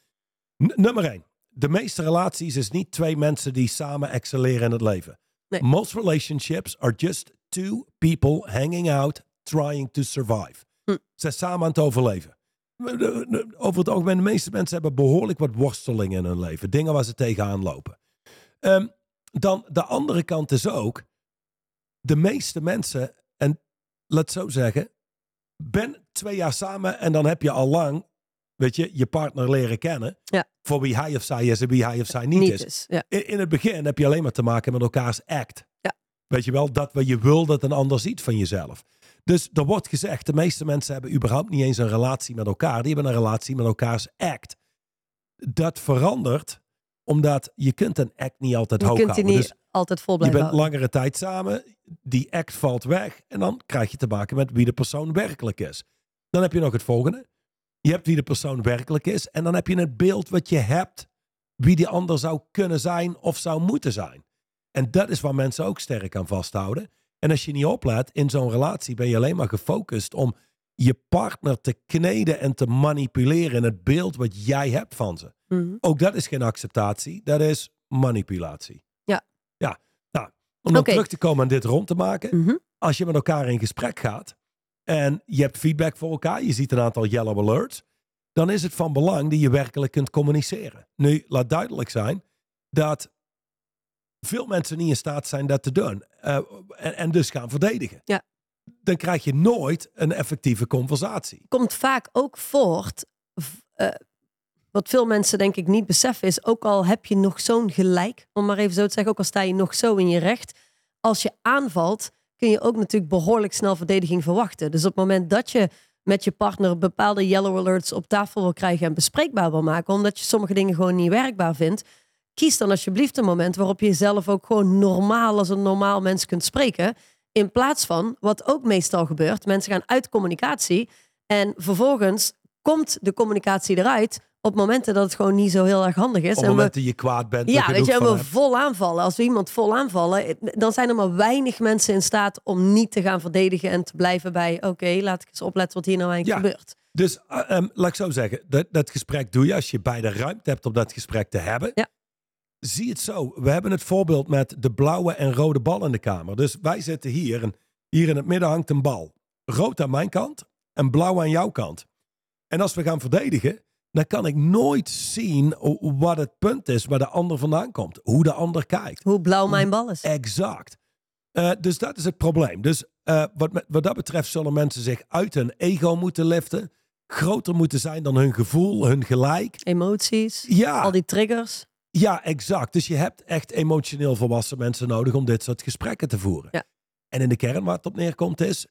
N- nummer één, de meeste relaties is niet twee mensen die samen excelleren in het leven. Nee. Most relationships are just two people hanging out, trying to survive. Hm. Ze zijn samen aan het overleven. Over het algemeen, de meeste mensen hebben behoorlijk wat worstelingen in hun leven. Dingen waar ze tegenaan lopen. Ehm, dan de andere kant is ook, de meeste mensen, en laat zo zeggen, ben twee jaar samen en dan heb je al lang, weet je, je partner leren kennen. Ja. Voor wie hij of zij is en wie hij of zij niet, niet is. is. Ja. In, in het begin heb je alleen maar te maken met elkaars act. Ja. Weet je wel, dat wat je wil dat een ander ziet van jezelf. Dus er wordt gezegd, de meeste mensen hebben überhaupt niet eens een relatie met elkaar. Die hebben een relatie met elkaars act. Dat verandert omdat je kunt een act niet altijd Je hoog kunt houden. niet Dus altijd vol je bent houden. langere tijd samen, die act valt weg en dan krijg je te maken met wie de persoon werkelijk is. Dan heb je nog het volgende. Je hebt wie de persoon werkelijk is en dan heb je het beeld wat je hebt wie die ander zou kunnen zijn of zou moeten zijn. En dat is waar mensen ook sterk aan vasthouden. En als je niet oplet, in zo'n relatie ben je alleen maar gefocust om je partner te kneden en te manipuleren in het beeld wat jij hebt van ze. Mhm. Ook dat is geen acceptatie, dat is manipulatie. Ja. Ja, nou, om dan terug te komen en dit rond te maken. Mhm. Als je met elkaar in gesprek gaat en je hebt feedback voor elkaar, je ziet een aantal yellow alerts, dan is het van belang dat je werkelijk kunt communiceren. Nu, laat duidelijk zijn dat veel mensen niet in staat zijn dat te doen eh, en, en dus gaan verdedigen. Ja. Dan krijg je nooit een effectieve conversatie. Komt vaak ook voort. eh, wat veel mensen denk ik niet beseffen is, ook al heb je nog zo'n gelijk, om maar even zo te zeggen, ook al sta je nog zo in je recht, als je aanvalt, kun je ook natuurlijk behoorlijk snel verdediging verwachten. Dus op het moment dat je met je partner bepaalde yellow alerts op tafel wil krijgen en bespreekbaar wil maken, omdat je sommige dingen gewoon niet werkbaar vindt, kies dan alsjeblieft een moment waarop je jezelf ook gewoon normaal als een normaal mens kunt spreken. In plaats van, wat ook meestal gebeurt, mensen gaan uit communicatie en vervolgens komt de communicatie eruit op momenten dat het gewoon niet zo heel erg handig is. Op momenten je kwaad bent. ja, weet je, en van we hebt. vol aanvallen. Als we iemand vol aanvallen, dan zijn er maar weinig mensen in staat om niet te gaan verdedigen en te blijven bij, oké, laat ik eens opletten wat hier nou eigenlijk Ja. gebeurt. Dus eh, ehm, laat ik zo zeggen, dat, dat gesprek doe je als je beide ruimte hebt om dat gesprek te hebben. Ja. Zie het zo. We hebben het voorbeeld met de blauwe en rode bal in de kamer. Dus wij zitten hier en hier in het midden hangt een bal. Rood aan mijn kant en blauw aan jouw kant. En als we gaan verdedigen, dan kan ik nooit zien wat het punt is waar de ander vandaan komt. Hoe de ander kijkt. Hoe blauw mijn bal is. Exact. Eh, dus dat is het probleem. Dus eh, wat, wat dat betreft zullen mensen zich uit hun ego moeten liften. Groter moeten zijn dan hun gevoel, hun gelijk. Emoties, Ja, al die triggers. Ja, exact. Dus je hebt echt emotioneel volwassen mensen nodig om dit soort gesprekken te voeren. Ja. En in de kern waar het op neerkomt is...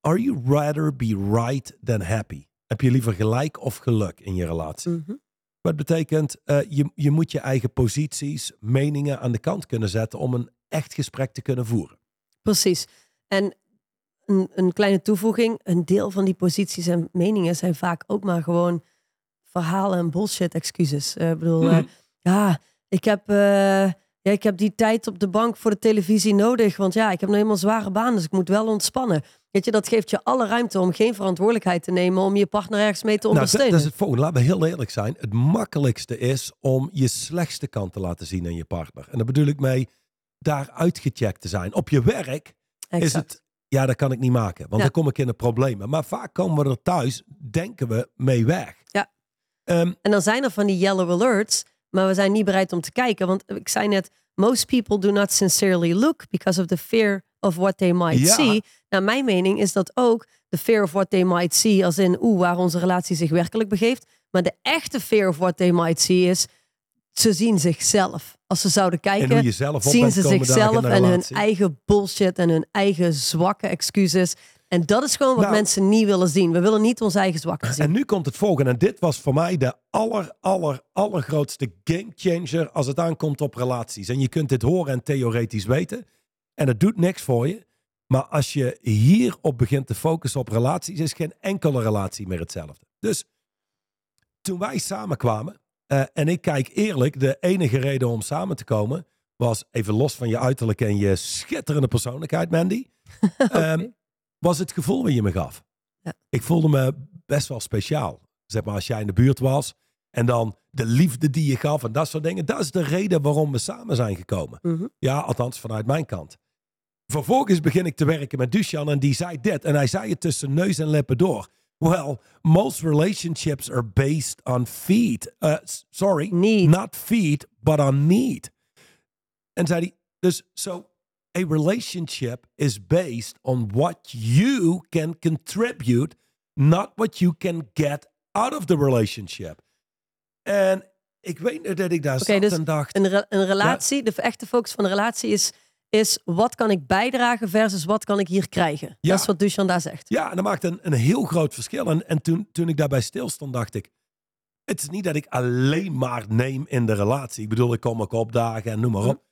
Are you rather be right than happy? Heb je liever gelijk of geluk in je relatie? Mhm. Wat betekent, eh, je, je moet je eigen posities, meningen aan de kant kunnen zetten om een echt gesprek te kunnen voeren. Precies. En een, een kleine toevoeging, een deel van die posities en meningen zijn vaak ook maar gewoon verhalen en bullshit excuses. Eh, Ik bedoel, Mhm. eh, ja, ik heb, eh, ja, ik heb die tijd op de bank voor de televisie nodig, want ja, ik heb nou eenmaal zware baan, dus ik moet wel ontspannen. Weet je, dat geeft je alle ruimte om geen verantwoordelijkheid te nemen om je partner ergens mee te Nou, dat, ondersteunen. dat is het volgende. Laten we heel eerlijk zijn. Het makkelijkste is om je slechtste kant te laten zien aan je partner. En daar bedoel ik mee daar uitgecheckt te zijn. Op je werk is het, ja, dat kan ik niet maken, want Ja. dan kom ik in de problemen. Maar vaak komen we er thuis, denken we, mee weg. Ja. Ehm, En dan zijn er van die yellow alerts, maar we zijn niet bereid om te kijken. Want ik zei net, most people do not sincerely look because of the fear of what they might Ja. see. Nou, mijn mening is dat ook de fear of what they might see, als in oeh, waar onze relatie zich werkelijk begeeft. Maar de echte fear of what they might see is, ze zien zichzelf. Als ze zouden kijken, zien ze zichzelf en hun eigen bullshit en hun eigen zwakke excuses. En dat is gewoon wat Nou. mensen niet willen zien. We willen niet onze eigen zwakte zien. En nu komt het volgende. En dit was voor mij de aller, aller, allergrootste gamechanger als het aankomt op relaties. En je kunt dit horen en theoretisch weten. En het doet niks voor je. Maar als je hierop begint te focussen op relaties, is geen enkele relatie meer hetzelfde. Dus toen wij samenkwamen, eh, en ik kijk eerlijk, de enige reden om samen te komen was, even los van je uiterlijk en je schitterende persoonlijkheid, Mandy, ehm, was het gevoel wat je me gaf. Ja. Ik voelde me best wel speciaal. Zeg maar, als jij in de buurt was en dan de liefde die je gaf en dat soort dingen. Dat is de reden waarom we samen zijn gekomen. Mhm. Ja, althans vanuit mijn kant. Vervolgens begin ik te werken met Dushan en die zei dit. En hij zei het tussen neus en lippen door. Well, most relationships are based on feet. Uh, s- sorry, Need. not feet, but on need. En zei hij, dus so a relationship is based on what you can contribute, not what you can get out of the relationship. En ik weet dat ik daar Oké, zat dus en dacht, Een, re- een relatie, de echte focus van een relatie is, is wat kan ik bijdragen versus wat kan ik hier krijgen. Ja. Dat is wat Dushan daar zegt. Ja, en dat maakt een, een heel groot verschil. En, en toen, toen ik daarbij stilstond, dacht ik... Het is niet dat ik alleen maar neem in de relatie. Ik bedoel, ik kom ook opdagen en noem maar op.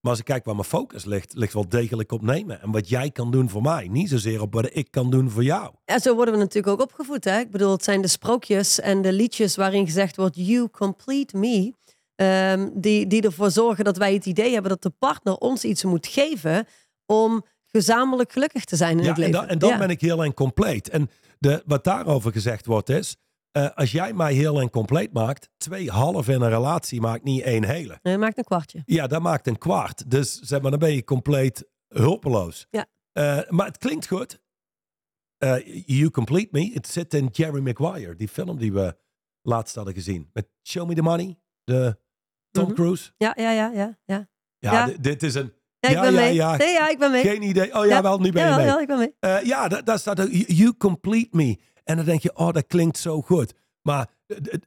Maar als ik kijk waar mijn focus ligt, ligt wel degelijk op nemen. En wat jij kan doen voor mij. Niet zozeer op wat ik kan doen voor jou. En zo worden we natuurlijk ook opgevoed. Hè? Ik bedoel, het zijn de sprookjes en de liedjes waarin gezegd wordt: You complete me. Ehm, die, die ervoor zorgen dat wij het idee hebben dat de partner ons iets moet geven om gezamenlijk gelukkig te zijn in Ja, het en, leven. dan, en dan Ja. ben ik heel en compleet. En de, wat daarover gezegd wordt is... eh, als jij mij heel en compleet maakt... twee halve in een relatie maakt niet één hele. Nee, maakt een kwartje. Ja, dat maakt een kwart. Dus zeg maar, dan ben je compleet hulpeloos. Ja. Eh, maar het klinkt goed. Eh, you Complete Me. Het zit in Jerry Maguire, die film die we laatst hadden gezien. Met Show Me the Money, de Tom Mhm. Cruise. Ja, ja, ja, ja. Ja, Ja, Ja. di- dit is een... ja ik ben ja, mee. ja. Nee, ja, ik ben mee. Geen idee. Oh ja, wel, nu ben je mee. ja, ik ben mee. Ja, da- daar staat ook, you Complete Me. En dan denk je, oh, dat klinkt zo goed. Maar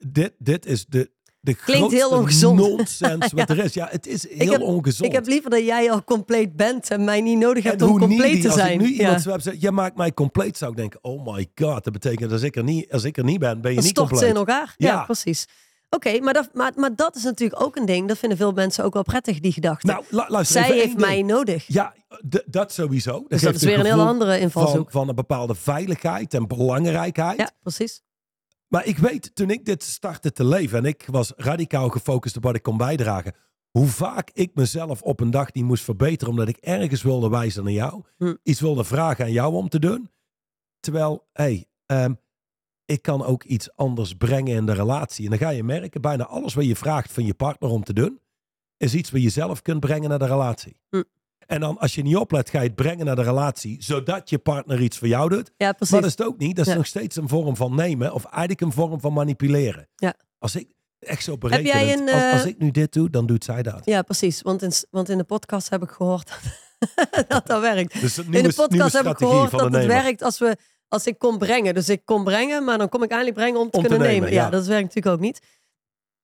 dit, dit is de, de Klinkt heel ongezond. nonsens wat er is. Ja, het is heel heb- ongezond. Ik heb liever dat jij al compleet bent en mij niet nodig hebt En om compleet needy, te als zijn. ik nu Ja. iemand zou zeggen, jij maakt mij compleet, zou ik denken, oh my god, dat betekent dat als ik er niet, als ik er niet ben, ben je niet stort ze compleet. in elkaar. Ja, Ja. precies. Oké, maar, dat, maar, maar dat is natuurlijk ook een ding. Dat vinden veel mensen ook wel prettig, die gedachte. Nou, lu- luister Zij heeft ding. mij nodig. Ja, dat sowieso. Dat dus dat is weer een gevoel andere invalshoek. van een bepaalde veiligheid en belangrijkheid. Ja, precies. Maar ik weet, toen ik dit startte te leven en ik was radicaal gefocust op wat ik kon bijdragen, hoe vaak ik mezelf op een dag die moest verbeteren omdat ik ergens wilde wijzen naar jou, Hm. iets wilde vragen aan jou om te doen. Terwijl, hé, hey, ehm, ik kan ook iets anders brengen in de relatie. En dan ga je merken, bijna alles wat je vraagt van je partner om te doen, is iets wat je zelf kunt brengen naar de relatie. Hm. En dan, als je niet oplet, ga je het brengen naar de relatie, zodat je partner iets voor jou doet. Ja, precies. Maar dat is het ook niet. Dat is Ja. nog steeds een vorm van nemen. Of eigenlijk een vorm van manipuleren. Ja. Als ik echt zo jij berekenend... een, als, als eh, ik nu dit doe, dan doet zij dat. Ja, precies. Want in, want in de podcast heb ik gehoord dat dat werkt. Dus In de podcast heb ik gehoord dat het werkt als, we, als ik kon brengen. Dus ik kon brengen, maar dan kom ik eindelijk brengen om te Om te kunnen nemen, nemen. Ja, ja. dat werkt natuurlijk ook niet.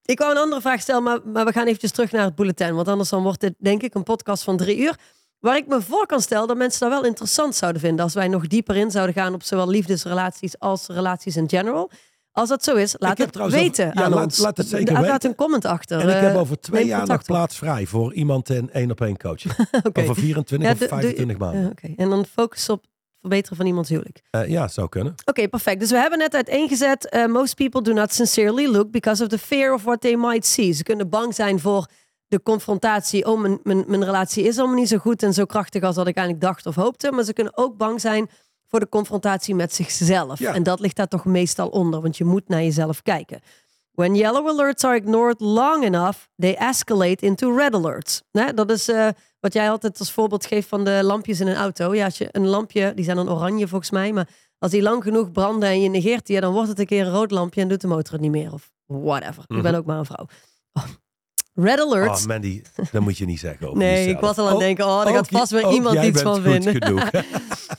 Ik wou een andere vraag stellen, maar, maar we gaan eventjes terug naar het bulletin. Want anders dan wordt dit denk ik een podcast van drie uur. Waar ik me voor kan stellen dat mensen dat wel interessant zouden vinden. Als wij nog dieper in zouden gaan op zowel liefdesrelaties als relaties in general. Als dat zo is, laat het weten ja, aan laat- ons. laat het zeker Laat weten. een comment achter. En ik heb Eh, over twee jaar nog plaats vrij voor iemand in één op één coaching. Oké. Over 24 Ja, of doe- doe- 25 maanden. Ja, Oké, En dan focus op verbeteren van iemands huwelijk. Eh, ja, zou kunnen. Oké, perfect. Dus we hebben net uiteengezet. eh most people do not sincerely look because of the fear of what they might see. Ze kunnen bang zijn voor de confrontatie. Oh, mijn, mijn, mijn relatie is allemaal niet zo goed en zo krachtig als dat ik eigenlijk dacht of hoopte. Maar ze kunnen ook bang zijn voor de confrontatie met zichzelf. Ja. En dat ligt daar toch meestal onder, want je moet naar jezelf kijken. When yellow alerts are ignored long enough, they escalate into red alerts. Dat is eh, wat jij altijd als voorbeeld geeft van de lampjes in een auto. Ja, als je een lampje, die zijn dan oranje volgens mij, maar als die lang genoeg branden en je negeert die, ja, dan wordt het een keer een rood lampje en doet de motor het niet meer. Of whatever. Ik ben Mhm. ook maar een vrouw. Oh. Red alerts. Oh, Mandy, dat moet je niet zeggen over nee, jezelf. ik was al aan het Ook- denken, oh, daar gaat ook vast weer ook iemand iets van vinden.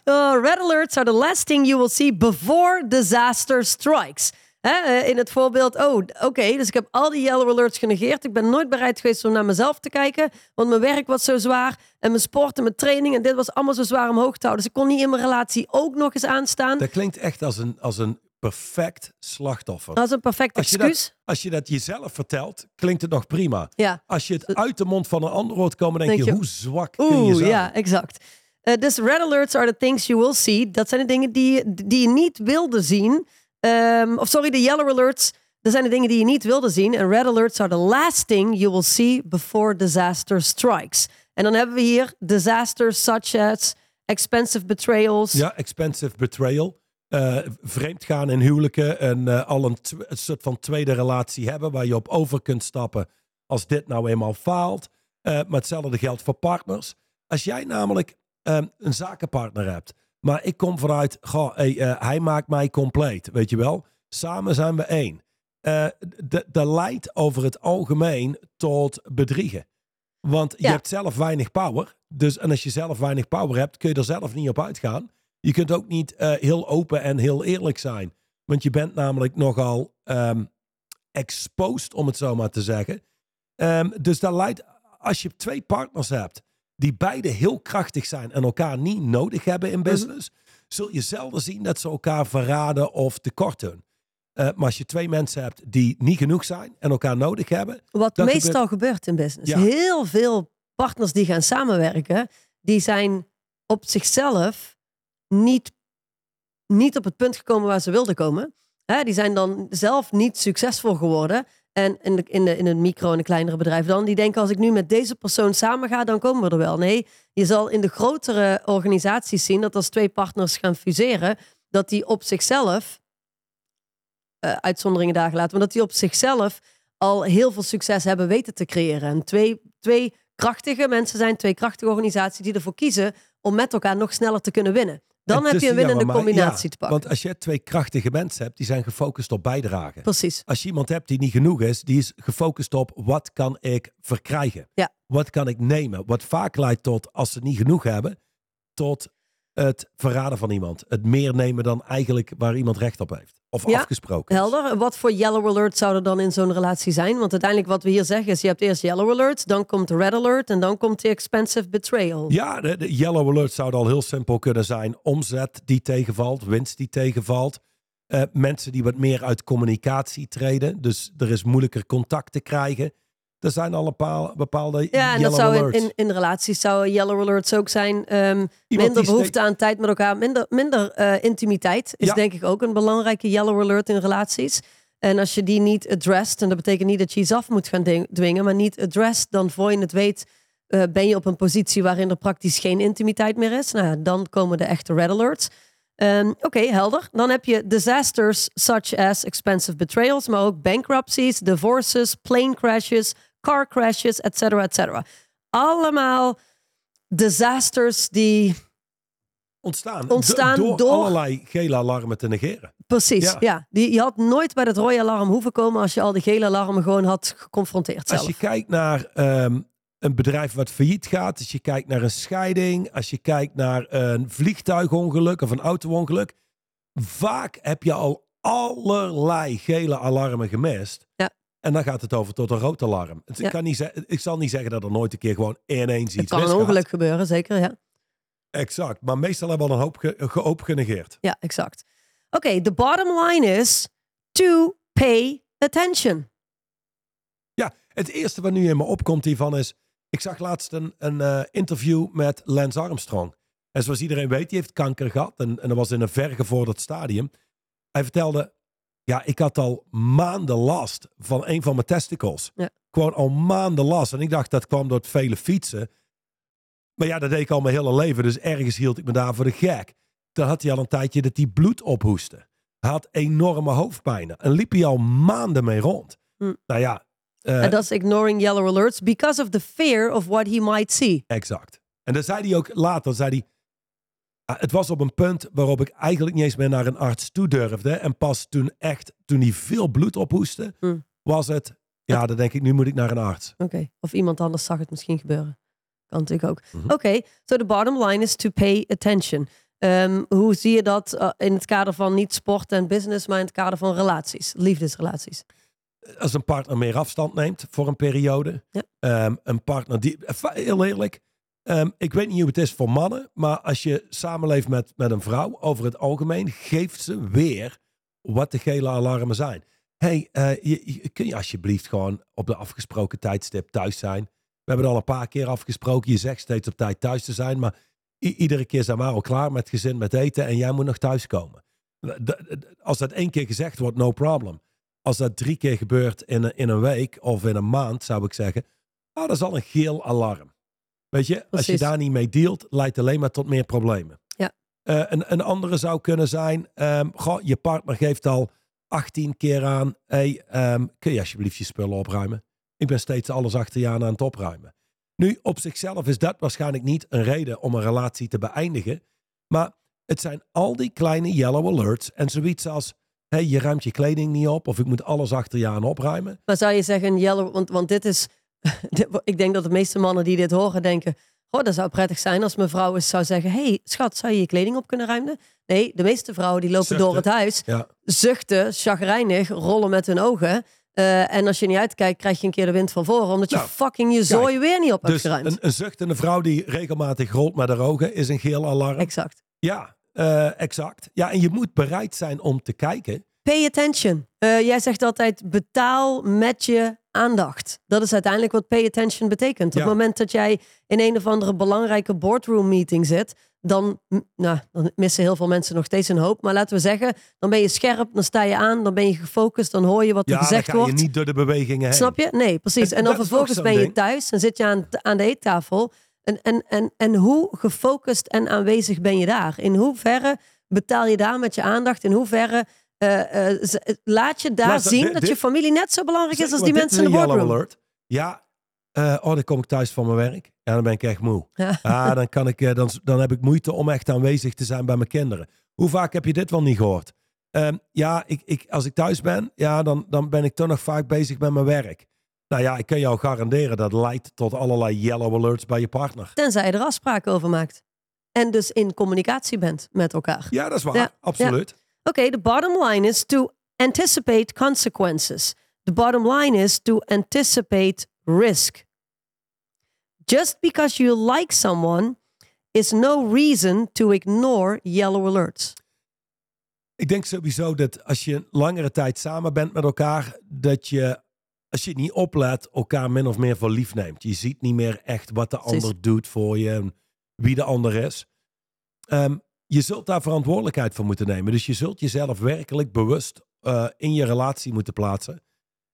Oh, red alerts are the last thing you will see before disaster strikes. Hè, eh, in het voorbeeld, oh, oké, dus ik heb al die yellow alerts genegeerd. Ik ben nooit bereid geweest om naar mezelf te kijken, want mijn werk was zo zwaar en mijn sport en mijn training en dit was allemaal zo zwaar omhoog te houden. Dus ik kon niet in mijn relatie ook nog eens aanstaan. Dat klinkt echt als een, als een perfect slachtoffer. Dat is een perfect Als excuus. dat, als je dat jezelf vertelt, klinkt het nog prima. Ja. Als je het uit de mond van een ander hoort komen, denk, Denk je, je, hoe zwak kun je Oeh, zijn? ja, exact. Eh, dus red alerts are the things you will see. Dat zijn de dingen die, die je niet wilde zien. Ehm, of sorry, de yellow alerts. Dat zijn de dingen die je niet wilde zien. En red alerts are the last thing you will see before disaster strikes. En dan hebben we hier disasters such as expensive betrayals. Ja, expensive betrayal. Eh vreemd gaan in huwelijken en eh, al een, soort van tweede relatie hebben waar je op over kunt stappen als dit nou eenmaal faalt. Eh, maar hetzelfde geldt voor partners. Als jij namelijk ehm, een zakenpartner hebt, maar ik kom vanuit, goh, hey, eh, hij maakt mij compleet, weet je wel. Samen zijn we één. Eh, d- Dat leidt over het algemeen tot bedriegen. Want je hebt zelf weinig power. Dus, en als je zelf weinig power hebt, kun je er zelf niet op uitgaan. Je kunt ook niet eh, heel open en heel eerlijk zijn. Want je bent namelijk nogal ehm, exposed, om het zo maar te zeggen. Ehm, dus dat leidt, als je twee partners hebt die beide heel krachtig zijn en elkaar niet nodig hebben in business, zul je zelden zien dat ze elkaar verraden of tekort doen. Eh, maar als je twee mensen hebt die niet genoeg zijn en elkaar nodig hebben, Wat meestal gebeurt in business. Ja. Heel veel partners die gaan samenwerken, die zijn op zichzelf niet, niet op het punt gekomen waar ze wilden komen. Hè, die zijn dan zelf niet succesvol geworden. En in, de, in, de, in een micro en een kleinere bedrijf dan, die denken als ik nu met deze persoon samen ga, dan komen we er wel. Nee, je zal in de grotere organisaties zien dat als twee partners gaan fuseren, dat die op zichzelf, eh, uitzonderingen daar gelaten, maar dat die op zichzelf al heel veel succes hebben weten te creëren. En twee, twee krachtige mensen zijn, twee krachtige organisaties die ervoor kiezen om met elkaar nog sneller te kunnen winnen. Dan heb je een winnende maar- combinatie ja, te pakken. Want als je twee krachtige mensen hebt, die zijn gefocust op bijdragen. Precies. Als je iemand hebt die niet genoeg is, die is gefocust op wat kan ik verkrijgen? Ja. Wat kan ik nemen? Wat vaak leidt tot, als ze niet genoeg hebben, tot het verraden van iemand. Het meer nemen dan eigenlijk waar iemand recht op heeft. Of Ja, afgesproken is. Helder. Wat voor yellow alert zou er dan in zo'n relatie zijn? Want uiteindelijk wat we hier zeggen is, je hebt eerst yellow alert, dan komt de red alert en dan komt de expensive betrayal. Ja, de, de yellow alert zou al heel simpel kunnen zijn. Omzet die tegenvalt, winst die tegenvalt. Eh, mensen die wat meer uit communicatie treden. Dus er is moeilijker contact te krijgen. Er zijn al een paar bepaalde Ja, en dat zou in, in, in relaties zou yellow alerts ook zijn. ehm, minder behoefte aan tijd met elkaar, minder, minder eh, intimiteit is Ja. denk ik ook een belangrijke yellow alert in relaties. En als je die niet addressed, en dat betekent niet dat je iets af moet gaan dwingen, maar niet addressed, dan voor je het weet eh, ben je op een positie waarin er praktisch geen intimiteit meer is. Nou, ja, dan komen de echte red alerts. Ehm, Oké, helder. Dan heb je disasters such as expensive betrayals, maar ook bankruptcies, divorces, plane crashes, car crashes, et cetera, et cetera. Allemaal disasters die ontstaan, Ontstaan do- door, door- allerlei gele alarmen te negeren. Precies, ja. Ja. Die, je had nooit bij het rode alarm hoeven komen als je al die gele alarmen gewoon had geconfronteerd zelf. Als je kijkt naar ehm, een bedrijf wat failliet gaat, als je kijkt naar een scheiding, als je kijkt naar een vliegtuigongeluk of een auto-ongeluk, vaak heb je al allerlei gele alarmen gemist. En dan gaat het over tot een rood alarm. Het- Ja. Ik, kan niet ik zal niet zeggen dat er nooit een keer gewoon ineens Het iets kan een ongeluk gebeuren, zeker, ja. Exact. Maar meestal hebben we al een hoop, ge, ge- hoop genegeerd. Ja, exact. Oké, the bottom line is to pay attention. Ja, het eerste wat nu in me opkomt hiervan is... Ik zag laatst een, een eh, interview met Lance Armstrong. En zoals iedereen weet, die heeft kanker gehad. En, en dat was in een vergevorderd stadium. Hij vertelde... Ja, ik had al maanden last van een van mijn testicles. Ja. Gewoon al maanden last. En ik dacht, dat kwam door het vele fietsen. Maar ja, dat deed ik al mijn hele leven. Dus ergens hield ik me daar voor de gek. Dan had hij al een tijdje dat hij bloed ophoestte. Hij had enorme hoofdpijnen. En liep hij al maanden mee rond. Hm. Nou ja... eh, En dat is ignoring yellow alerts because of the fear of what he might see. Exact. En dan zei hij ook later, zei hij, het was op een punt waarop ik eigenlijk niet eens meer naar een arts toe durfde. En pas toen echt, toen hij veel bloed ophoestte, Hm. was het, ja, dan denk ik, nu moet ik naar een arts. Oké, of iemand anders zag het misschien gebeuren. Kan natuurlijk ook. Mhm. Oké, so the bottom line is to pay attention. Ehm, hoe zie je dat eh, in het kader van niet sport en business, maar in het kader van relaties, liefdesrelaties? Als een partner meer afstand neemt voor een periode. Ja. Ehm, een partner die, eh, heel eerlijk, ehm, ik weet niet hoe het is voor mannen, maar als je samenleeft met, met een vrouw, over het algemeen geeft ze weer wat de gele alarmen zijn. hey, eh, kun je alsjeblieft gewoon op de afgesproken tijdstip thuis zijn? We hebben het al een paar keer afgesproken. Je zegt steeds op tijd thuis te zijn, maar iedere keer zijn we al klaar met gezin, met eten en jij moet nog thuiskomen. D- Als dat één keer gezegd wordt, no problem. Als dat drie keer gebeurt in een, in een week of in een maand, zou ik zeggen, ah, dat is al een geel alarm. Weet je, als je daar niet mee dealt, leidt alleen maar tot meer problemen. Ja. Eh, een, een andere zou kunnen zijn, ehm, goh, je partner geeft al 18 keer aan, hey, ehm, kun je alsjeblieft je spullen opruimen? Ik ben steeds alles achter je aan aan het opruimen. Nu, op zichzelf is dat waarschijnlijk niet een reden om een relatie te beëindigen. Maar het zijn al die kleine yellow alerts en zoiets als, hey, je ruimt je kleding niet op of ik moet alles achter je aan opruimen. Maar zou je zeggen, yellow, want, want dit is, ik denk dat de meeste mannen die dit horen denken, oh, dat zou prettig zijn als mijn vrouw eens zou zeggen, hey schat, zou je je kleding op kunnen ruimen? Nee, de meeste vrouwen die lopen Zuchten. door het huis, Ja, zuchten, chagrijnig, rollen met hun ogen. Eh, en als je niet uitkijkt, krijg je een keer de wind van voren, omdat je Nou, fucking je zooi weer niet op hebt dus geruimd. een, een zuchtende vrouw die regelmatig rolt met haar ogen is een geel alarm. Exact. Ja, eh, exact. Ja, en je moet bereid zijn om te kijken. Pay attention. Eh, jij zegt altijd betaal met je aandacht. Dat is uiteindelijk wat pay attention betekent. Op het moment dat jij in een of andere belangrijke boardroom meeting zit, dan, nou, dan missen heel veel mensen nog steeds een hoop. Maar laten we zeggen, dan ben je scherp, dan sta je aan, dan ben je gefocust, dan hoor je wat er Ja, dan gezegd ga je wordt. niet door de bewegingen heen. Snap je? Nee, precies. En En dan vervolgens ben je thuis en zit je aan, aan de eettafel. En, en, en, en hoe gefocust en aanwezig ben je daar? In hoeverre betaal je daar met je aandacht? In hoeverre eh, eh, z- laat je daar zien dit- dat je familie net zo belangrijk is als die mensen in de boardroom? alert. Ja, eh, oh, dan kom ik thuis van mijn werk. Ja, dan ben ik echt moe. Ja. Ah, dan, kan ik, eh, dan, dan heb ik moeite om echt aanwezig te zijn bij mijn kinderen. Hoe vaak heb je dit wel niet gehoord? Ehm, ja, ik, ik, als ik thuis ben, ja, dan, dan ben ik toch nog vaak bezig met mijn werk. Nou ja, ik kan jou garanderen dat leidt tot allerlei yellow alerts bij je partner. Tenzij je er afspraken over maakt. En dus in communicatie bent met elkaar. Ja, dat is waar. Ja, absoluut. Oké, the bottom line is to anticipate consequences. The bottom line is to anticipate risk. Just because you like someone is no reason to ignore yellow alerts. Ik denk sowieso dat als je langere tijd samen bent met elkaar, dat je als je niet oplet, elkaar min of meer voor lief neemt. Je ziet niet meer echt wat de ander doet voor je en wie de ander is. Ehm, je zult daar verantwoordelijkheid voor moeten nemen. Dus je zult jezelf werkelijk bewust eh, in je relatie moeten plaatsen.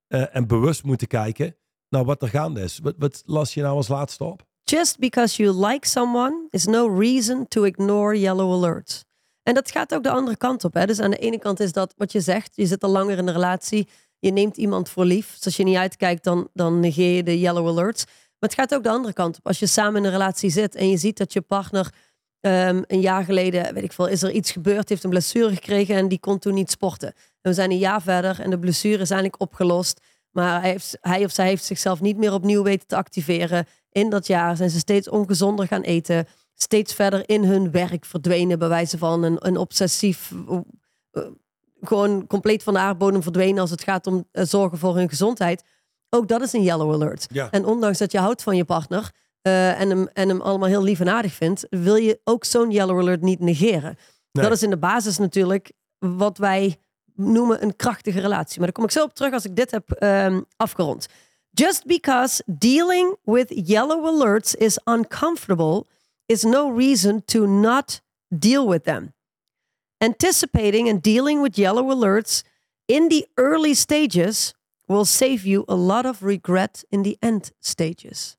Eh, en bewust moeten kijken naar wat er gaande is. Wat, wat las je nou als laatste op? Just because you like someone is no reason to ignore yellow alerts. En dat gaat ook de andere kant op. Hè? Dus aan de ene kant is dat wat je zegt. Je zit al langer in de relatie. Je neemt iemand voor lief. Dus als je niet uitkijkt, dan, dan negeer je de yellow alerts. Maar het gaat ook de andere kant op. Als je samen in een relatie zit en je ziet dat je partner ehm, een jaar geleden, weet ik veel, is er iets gebeurd, heeft een blessure gekregen en die kon toen niet sporten. En we zijn een jaar verder en de blessure is eigenlijk opgelost. Maar hij, heeft, hij of zij heeft zichzelf niet meer opnieuw weten te activeren. In dat jaar zijn ze steeds ongezonder gaan eten. Steeds verder in hun werk verdwenen, bij wijze van een, een obsessief. eh, gewoon compleet van de aardbodem verdwenen als het gaat om eh, zorgen voor hun gezondheid. Ook dat is een yellow alert. Ja. En ondanks dat je houdt van je partner eh, en, hem, en hem allemaal heel lief en aardig vindt, wil je ook zo'n yellow alert niet negeren. Nee. Dat is in de basis natuurlijk wat wij noemen een krachtige relatie. Maar daar kom ik zo op terug als ik dit heb ehm, afgerond. Just because dealing with yellow alerts is uncomfortable is no reason to not deal with them. Anticipating and dealing with yellow alerts in the early stages will save you a lot of regret in the end stages.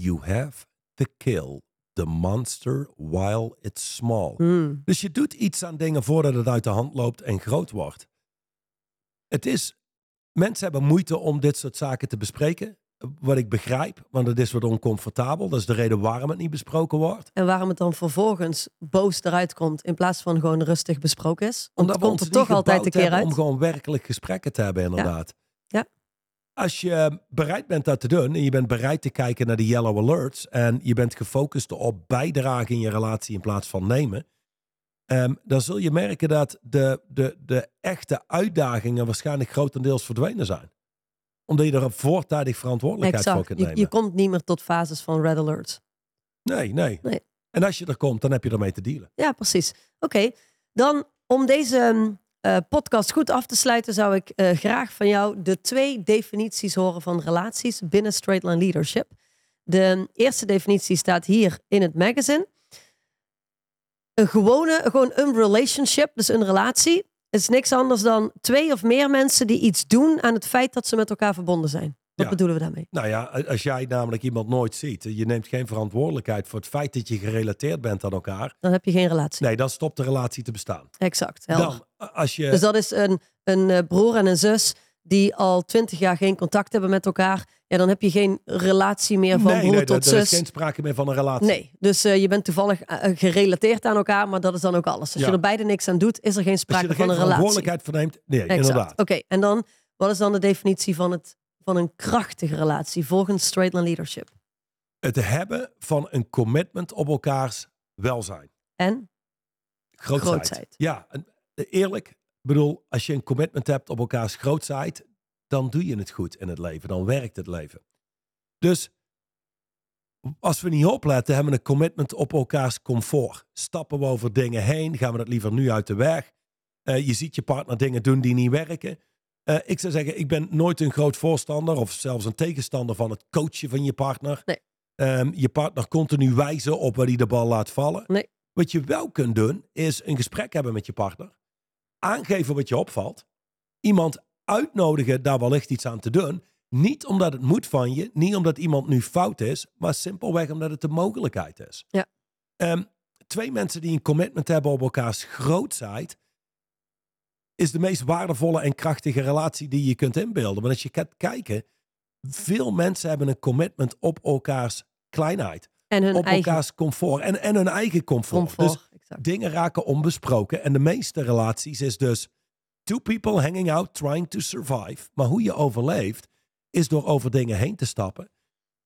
You have to kill the monster while it's small. Hmm. Dus je doet iets aan dingen voordat het uit de hand loopt en groot wordt. Het is, mensen hebben moeite om dit soort zaken te bespreken. Wat ik begrijp, want het is wat oncomfortabel. Dat is de reden waarom het niet besproken wordt. En waarom het dan vervolgens boos eruit komt in plaats van gewoon rustig besproken is. Want Omdat het we komt ons er toch altijd een keer uit. Om gewoon werkelijk gesprekken te hebben, inderdaad. Ja. Als je bereid bent dat te doen en je bent bereid te kijken naar de yellow alerts en je bent gefocust op bijdragen in je relatie in plaats van nemen, ehm, dan zul je merken dat de, de, de echte uitdagingen waarschijnlijk grotendeels verdwenen zijn. Omdat je er voortijdig verantwoordelijkheid voor kunt nemen. je komt niet meer tot fases van red alerts. Nee, nee, Nee. En als je er komt, dan heb je ermee te dealen. Ja, precies. Oké, dan om deze eh, podcast goed af te sluiten, zou ik eh, graag van jou de twee definities horen van relaties binnen Straight Line Leadership. De eerste definitie staat hier in het magazine. Een gewone, gewoon een relationship, dus een relatie, is niks anders dan twee of meer mensen die iets doen aan het feit dat ze met elkaar verbonden zijn. Wat Ja. bedoelen we daarmee? Nou ja, als jij namelijk iemand nooit ziet, je neemt geen verantwoordelijkheid voor het feit dat je gerelateerd bent aan elkaar, Dan heb je geen relatie. nee, dan stopt de relatie te bestaan. Exact. helder. Dan, als je, Dus dat is een, een eh, broer en een zus die al twintig jaar geen contact hebben met elkaar. Ja, dan heb je geen relatie meer van nee, broer nee, tot er- er is zus. geen sprake meer van een relatie. Nee, dus eh, je bent toevallig eh, gerelateerd aan elkaar, maar dat is dan ook alles. Als Ja. je er beide niks aan doet, is er geen Als je sprake er van geen een relatie. verantwoordelijkheid voor neemt, nee, Exact. inderdaad. Oké, en dan, wat is dan de definitie van, het, van een krachtige relatie volgens Straight Line Leadership? Het hebben van een commitment op elkaars welzijn. En? Grootheid. Grootheid. Ja, en eerlijk, ik bedoel, als je een commitment hebt op elkaars grootheid, dan doe je het goed in het leven. Dan werkt het leven. Dus als we niet opletten, hebben we een commitment op elkaars comfort. Stappen we over dingen heen, gaan we dat liever nu uit de weg. Eh, je ziet je partner dingen doen die niet werken. Eh, ik zou zeggen, ik ben nooit een groot voorstander of zelfs een tegenstander van het coachen van je partner. Nee. Ehm, je partner continu wijzen op waar hij de bal laat vallen. Nee. Wat je wel kunt doen, is een gesprek hebben met je partner. Aangeven wat je opvalt. Iemand uitnodigen daar wellicht iets aan te doen. Niet omdat het moet van je, niet omdat iemand nu fout is, maar simpelweg omdat het de mogelijkheid is. Ja. Ehm, twee mensen die een commitment hebben op elkaars grootheid, is de meest waardevolle en krachtige relatie die je kunt inbeelden. Want als je gaat kijken, veel mensen hebben een commitment op elkaars kleinheid, En hun op eigen elkaars comfort en, en hun eigen comfort. comfort. Dus exact. dingen raken onbesproken. En de meeste relaties is dus two people hanging out trying to survive. Maar hoe je overleeft is door over dingen heen te stappen.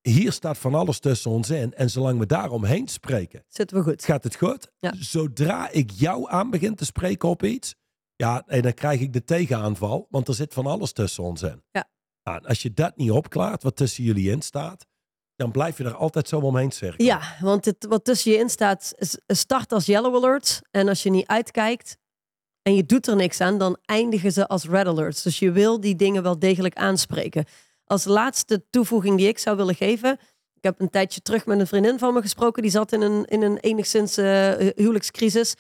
Hier staat van alles tussen ons in. En zolang we daaromheen spreken, Zitten we goed. gaat het goed. Ja. Zodra ik jou aan begin te spreken op iets, ja, en dan krijg ik de tegenaanval. Want er zit van alles tussen ons in. Ja. Nou, als je dat niet opklaart, wat tussen jullie in staat, dan blijf je er altijd zo omheen cirkelen. Ja, want het, wat tussen je in staat, start als yellow alert. En als je niet uitkijkt en je doet er niks aan, dan eindigen ze als red alerts. Dus je wil die dingen wel degelijk aanspreken. als laatste toevoeging die ik zou willen geven. Ik heb een tijdje terug met een vriendin van me gesproken. Die zat in een, in een enigszins uh, huwelijkscrisis.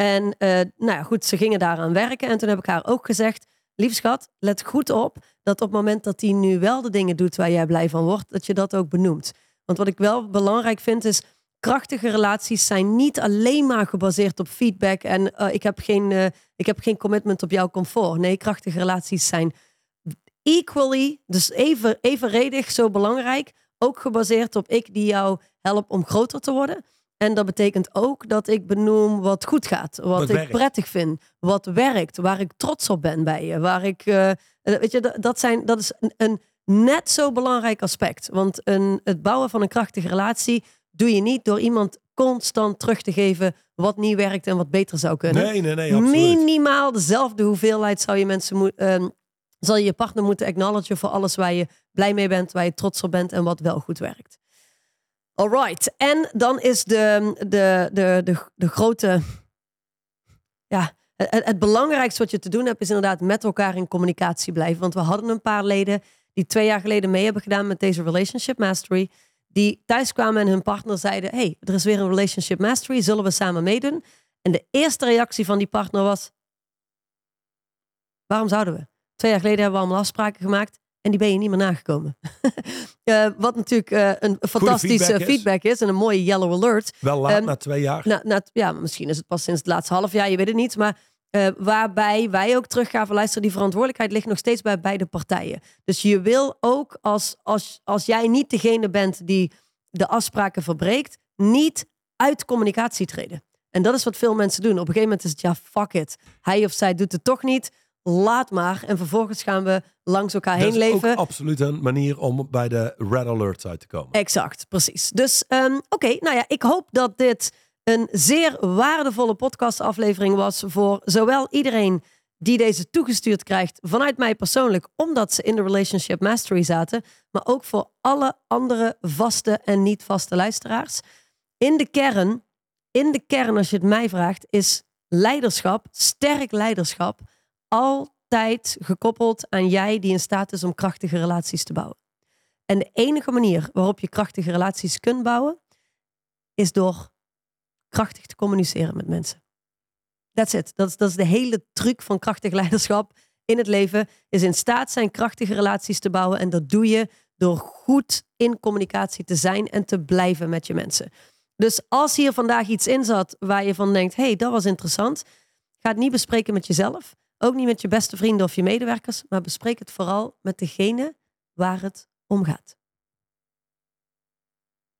En uh, nou ja, goed, ze gingen daaraan werken. En toen heb ik haar ook gezegd: Lief schat, let goed op dat op het moment dat hij nu wel de dingen doet waar jij blij van wordt, dat je dat ook benoemt. Want wat ik wel belangrijk vind is krachtige relaties zijn niet alleen maar gebaseerd op feedback en uh, ik, heb geen, uh, ik heb geen commitment op jouw comfort. Nee, krachtige relaties zijn equally, dus even, evenredig zo belangrijk, ook gebaseerd op ik die jou help om groter te worden. En dat betekent ook dat ik benoem wat goed gaat, wat, ik prettig vind, wat werkt, waar ik trots op ben bij je, waar ik, uh, weet je, dat, zijn, dat is een, een net zo belangrijk aspect. Want een, het bouwen van een krachtige relatie doe je niet door iemand constant terug te geven wat niet werkt en wat beter zou kunnen. Nee, nee, nee, absoluut. Minimaal dezelfde hoeveelheid zou je mensen moeten, uh, zal je je partner moeten acknowledgen voor alles waar je blij mee bent, waar je trots op bent en wat wel goed werkt. Alright, en dan is de, de, de, de, de grote, ja, het, het belangrijkste wat je te doen hebt is inderdaad met elkaar in communicatie blijven. Want we hadden een paar leden die twee jaar geleden mee hebben gedaan met deze Relationship Mastery die thuis kwamen en hun partner zeiden: hey, er is weer een relationship mastery, zullen we samen meedoen? En de eerste reactie van die partner was: waarom zouden we? Twee jaar geleden hebben we allemaal afspraken gemaakt en die ben je niet meer nagekomen. uh, wat natuurlijk uh, een fantastische feedback, feedback is. en een mooie yellow alert. Wel laat, um, na twee jaar. Na, na, ja, misschien is het pas sinds het laatste half jaar, je weet het niet. Maar uh, waarbij wij ook teruggaven, luister, die verantwoordelijkheid ligt nog steeds bij beide partijen. Dus je wil ook, als, als, als jij niet degene bent die de afspraken verbreekt, niet uit communicatie treden. En dat is wat veel mensen doen. Op een gegeven moment is het ja, fuck it. Hij of zij doet het toch niet. Laat maar. En vervolgens gaan we langs elkaar heen leven. Dat is absoluut een manier om bij de red alerts uit te komen. Exact, precies. Dus um, oké, nou ja, ik hoop dat dit een zeer waardevolle podcastaflevering was voor zowel iedereen die deze toegestuurd krijgt vanuit mij persoonlijk, omdat ze in de Relationship Mastery zaten, maar ook voor alle andere vaste en niet vaste luisteraars. In de kern, in de kern als je het mij vraagt, is leiderschap, sterk leiderschap, altijd gekoppeld aan jij die in staat is om krachtige relaties te bouwen. En de enige manier waarop je krachtige relaties kunt bouwen, is door krachtig te communiceren met mensen. That's it. Dat is, dat is de hele truc van krachtig leiderschap in het leven. Is in staat zijn krachtige relaties te bouwen. En dat doe je door goed in communicatie te zijn en te blijven met je mensen. Dus als hier vandaag iets in zat waar je van denkt: hey, dat was interessant. Ga het niet bespreken met jezelf. Ook niet met je beste vrienden of je medewerkers. Maar bespreek het vooral met degene waar het om gaat.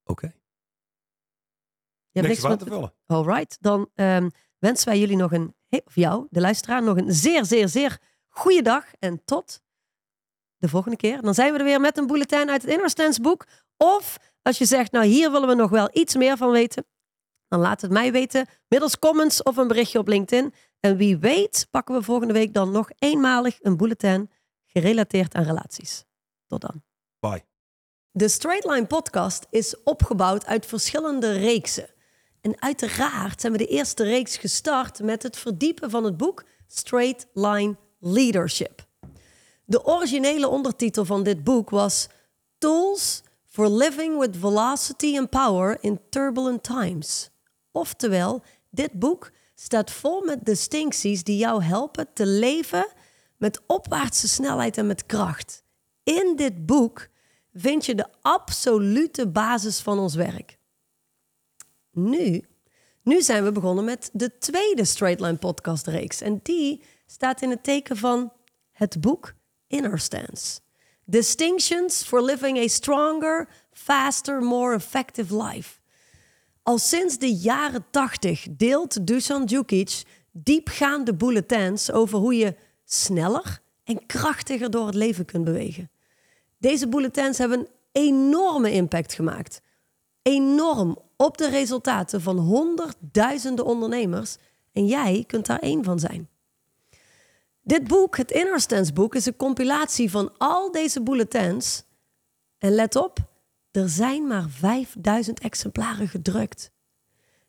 Oké. Je hebt niks, niks te vullen. All right. Dan um, wensen wij jullie nog een, of jou, de luisteraar, nog een zeer, zeer, zeer goede dag. En tot de volgende keer. Dan zijn we er weer met een bulletin uit het Inner boek. Of als je zegt, nou hier willen we nog wel iets meer van weten. Dan laat het mij weten middels comments of een berichtje op LinkedIn. En wie weet pakken we volgende week dan nog eenmalig een bulletin gerelateerd aan relaties. Tot dan. Bye. De Straight Line podcast is opgebouwd uit verschillende reeksen. En uiteraard zijn we de eerste reeks gestart met het verdiepen van het boek Straight Line Leadership. De originele ondertitel van dit boek was Tools for Living with Velocity and Power in Turbulent Times. Oftewel, dit boek staat vol met distincties die jou helpen te leven met opwaartse snelheid en met kracht. In dit boek vind je de absolute basis van ons werk. Nu, nu zijn we begonnen met de tweede Straight Line podcast reeks. En die staat in het teken van het boek Inner Stance. Distinctions for living a stronger, faster, more effective life. Al sinds de jaren 80 deelt Dusan Djukic diepgaande bulletins over hoe je sneller en krachtiger door het leven kunt bewegen. Deze bulletins hebben een enorme impact gemaakt. Enorm op de resultaten van honderdduizenden ondernemers en jij kunt daar één van zijn. Dit boek, het Inner Stance boek, is een compilatie van al deze bulletins. En let op, er zijn maar 5000 exemplaren gedrukt.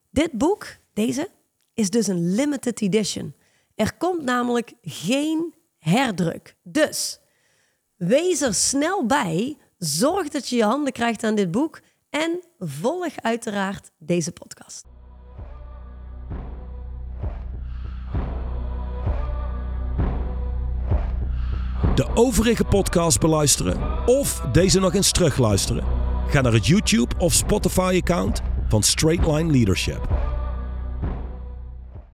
Dit boek, deze, is dus een limited edition. Er komt namelijk geen herdruk. Dus Wees er snel bij. Zorg dat je je handen krijgt aan dit boek. En volg uiteraard deze podcast. De overige podcast beluisteren of deze nog eens terugluisteren? Ga naar het YouTube of Spotify account van Straightline Leadership.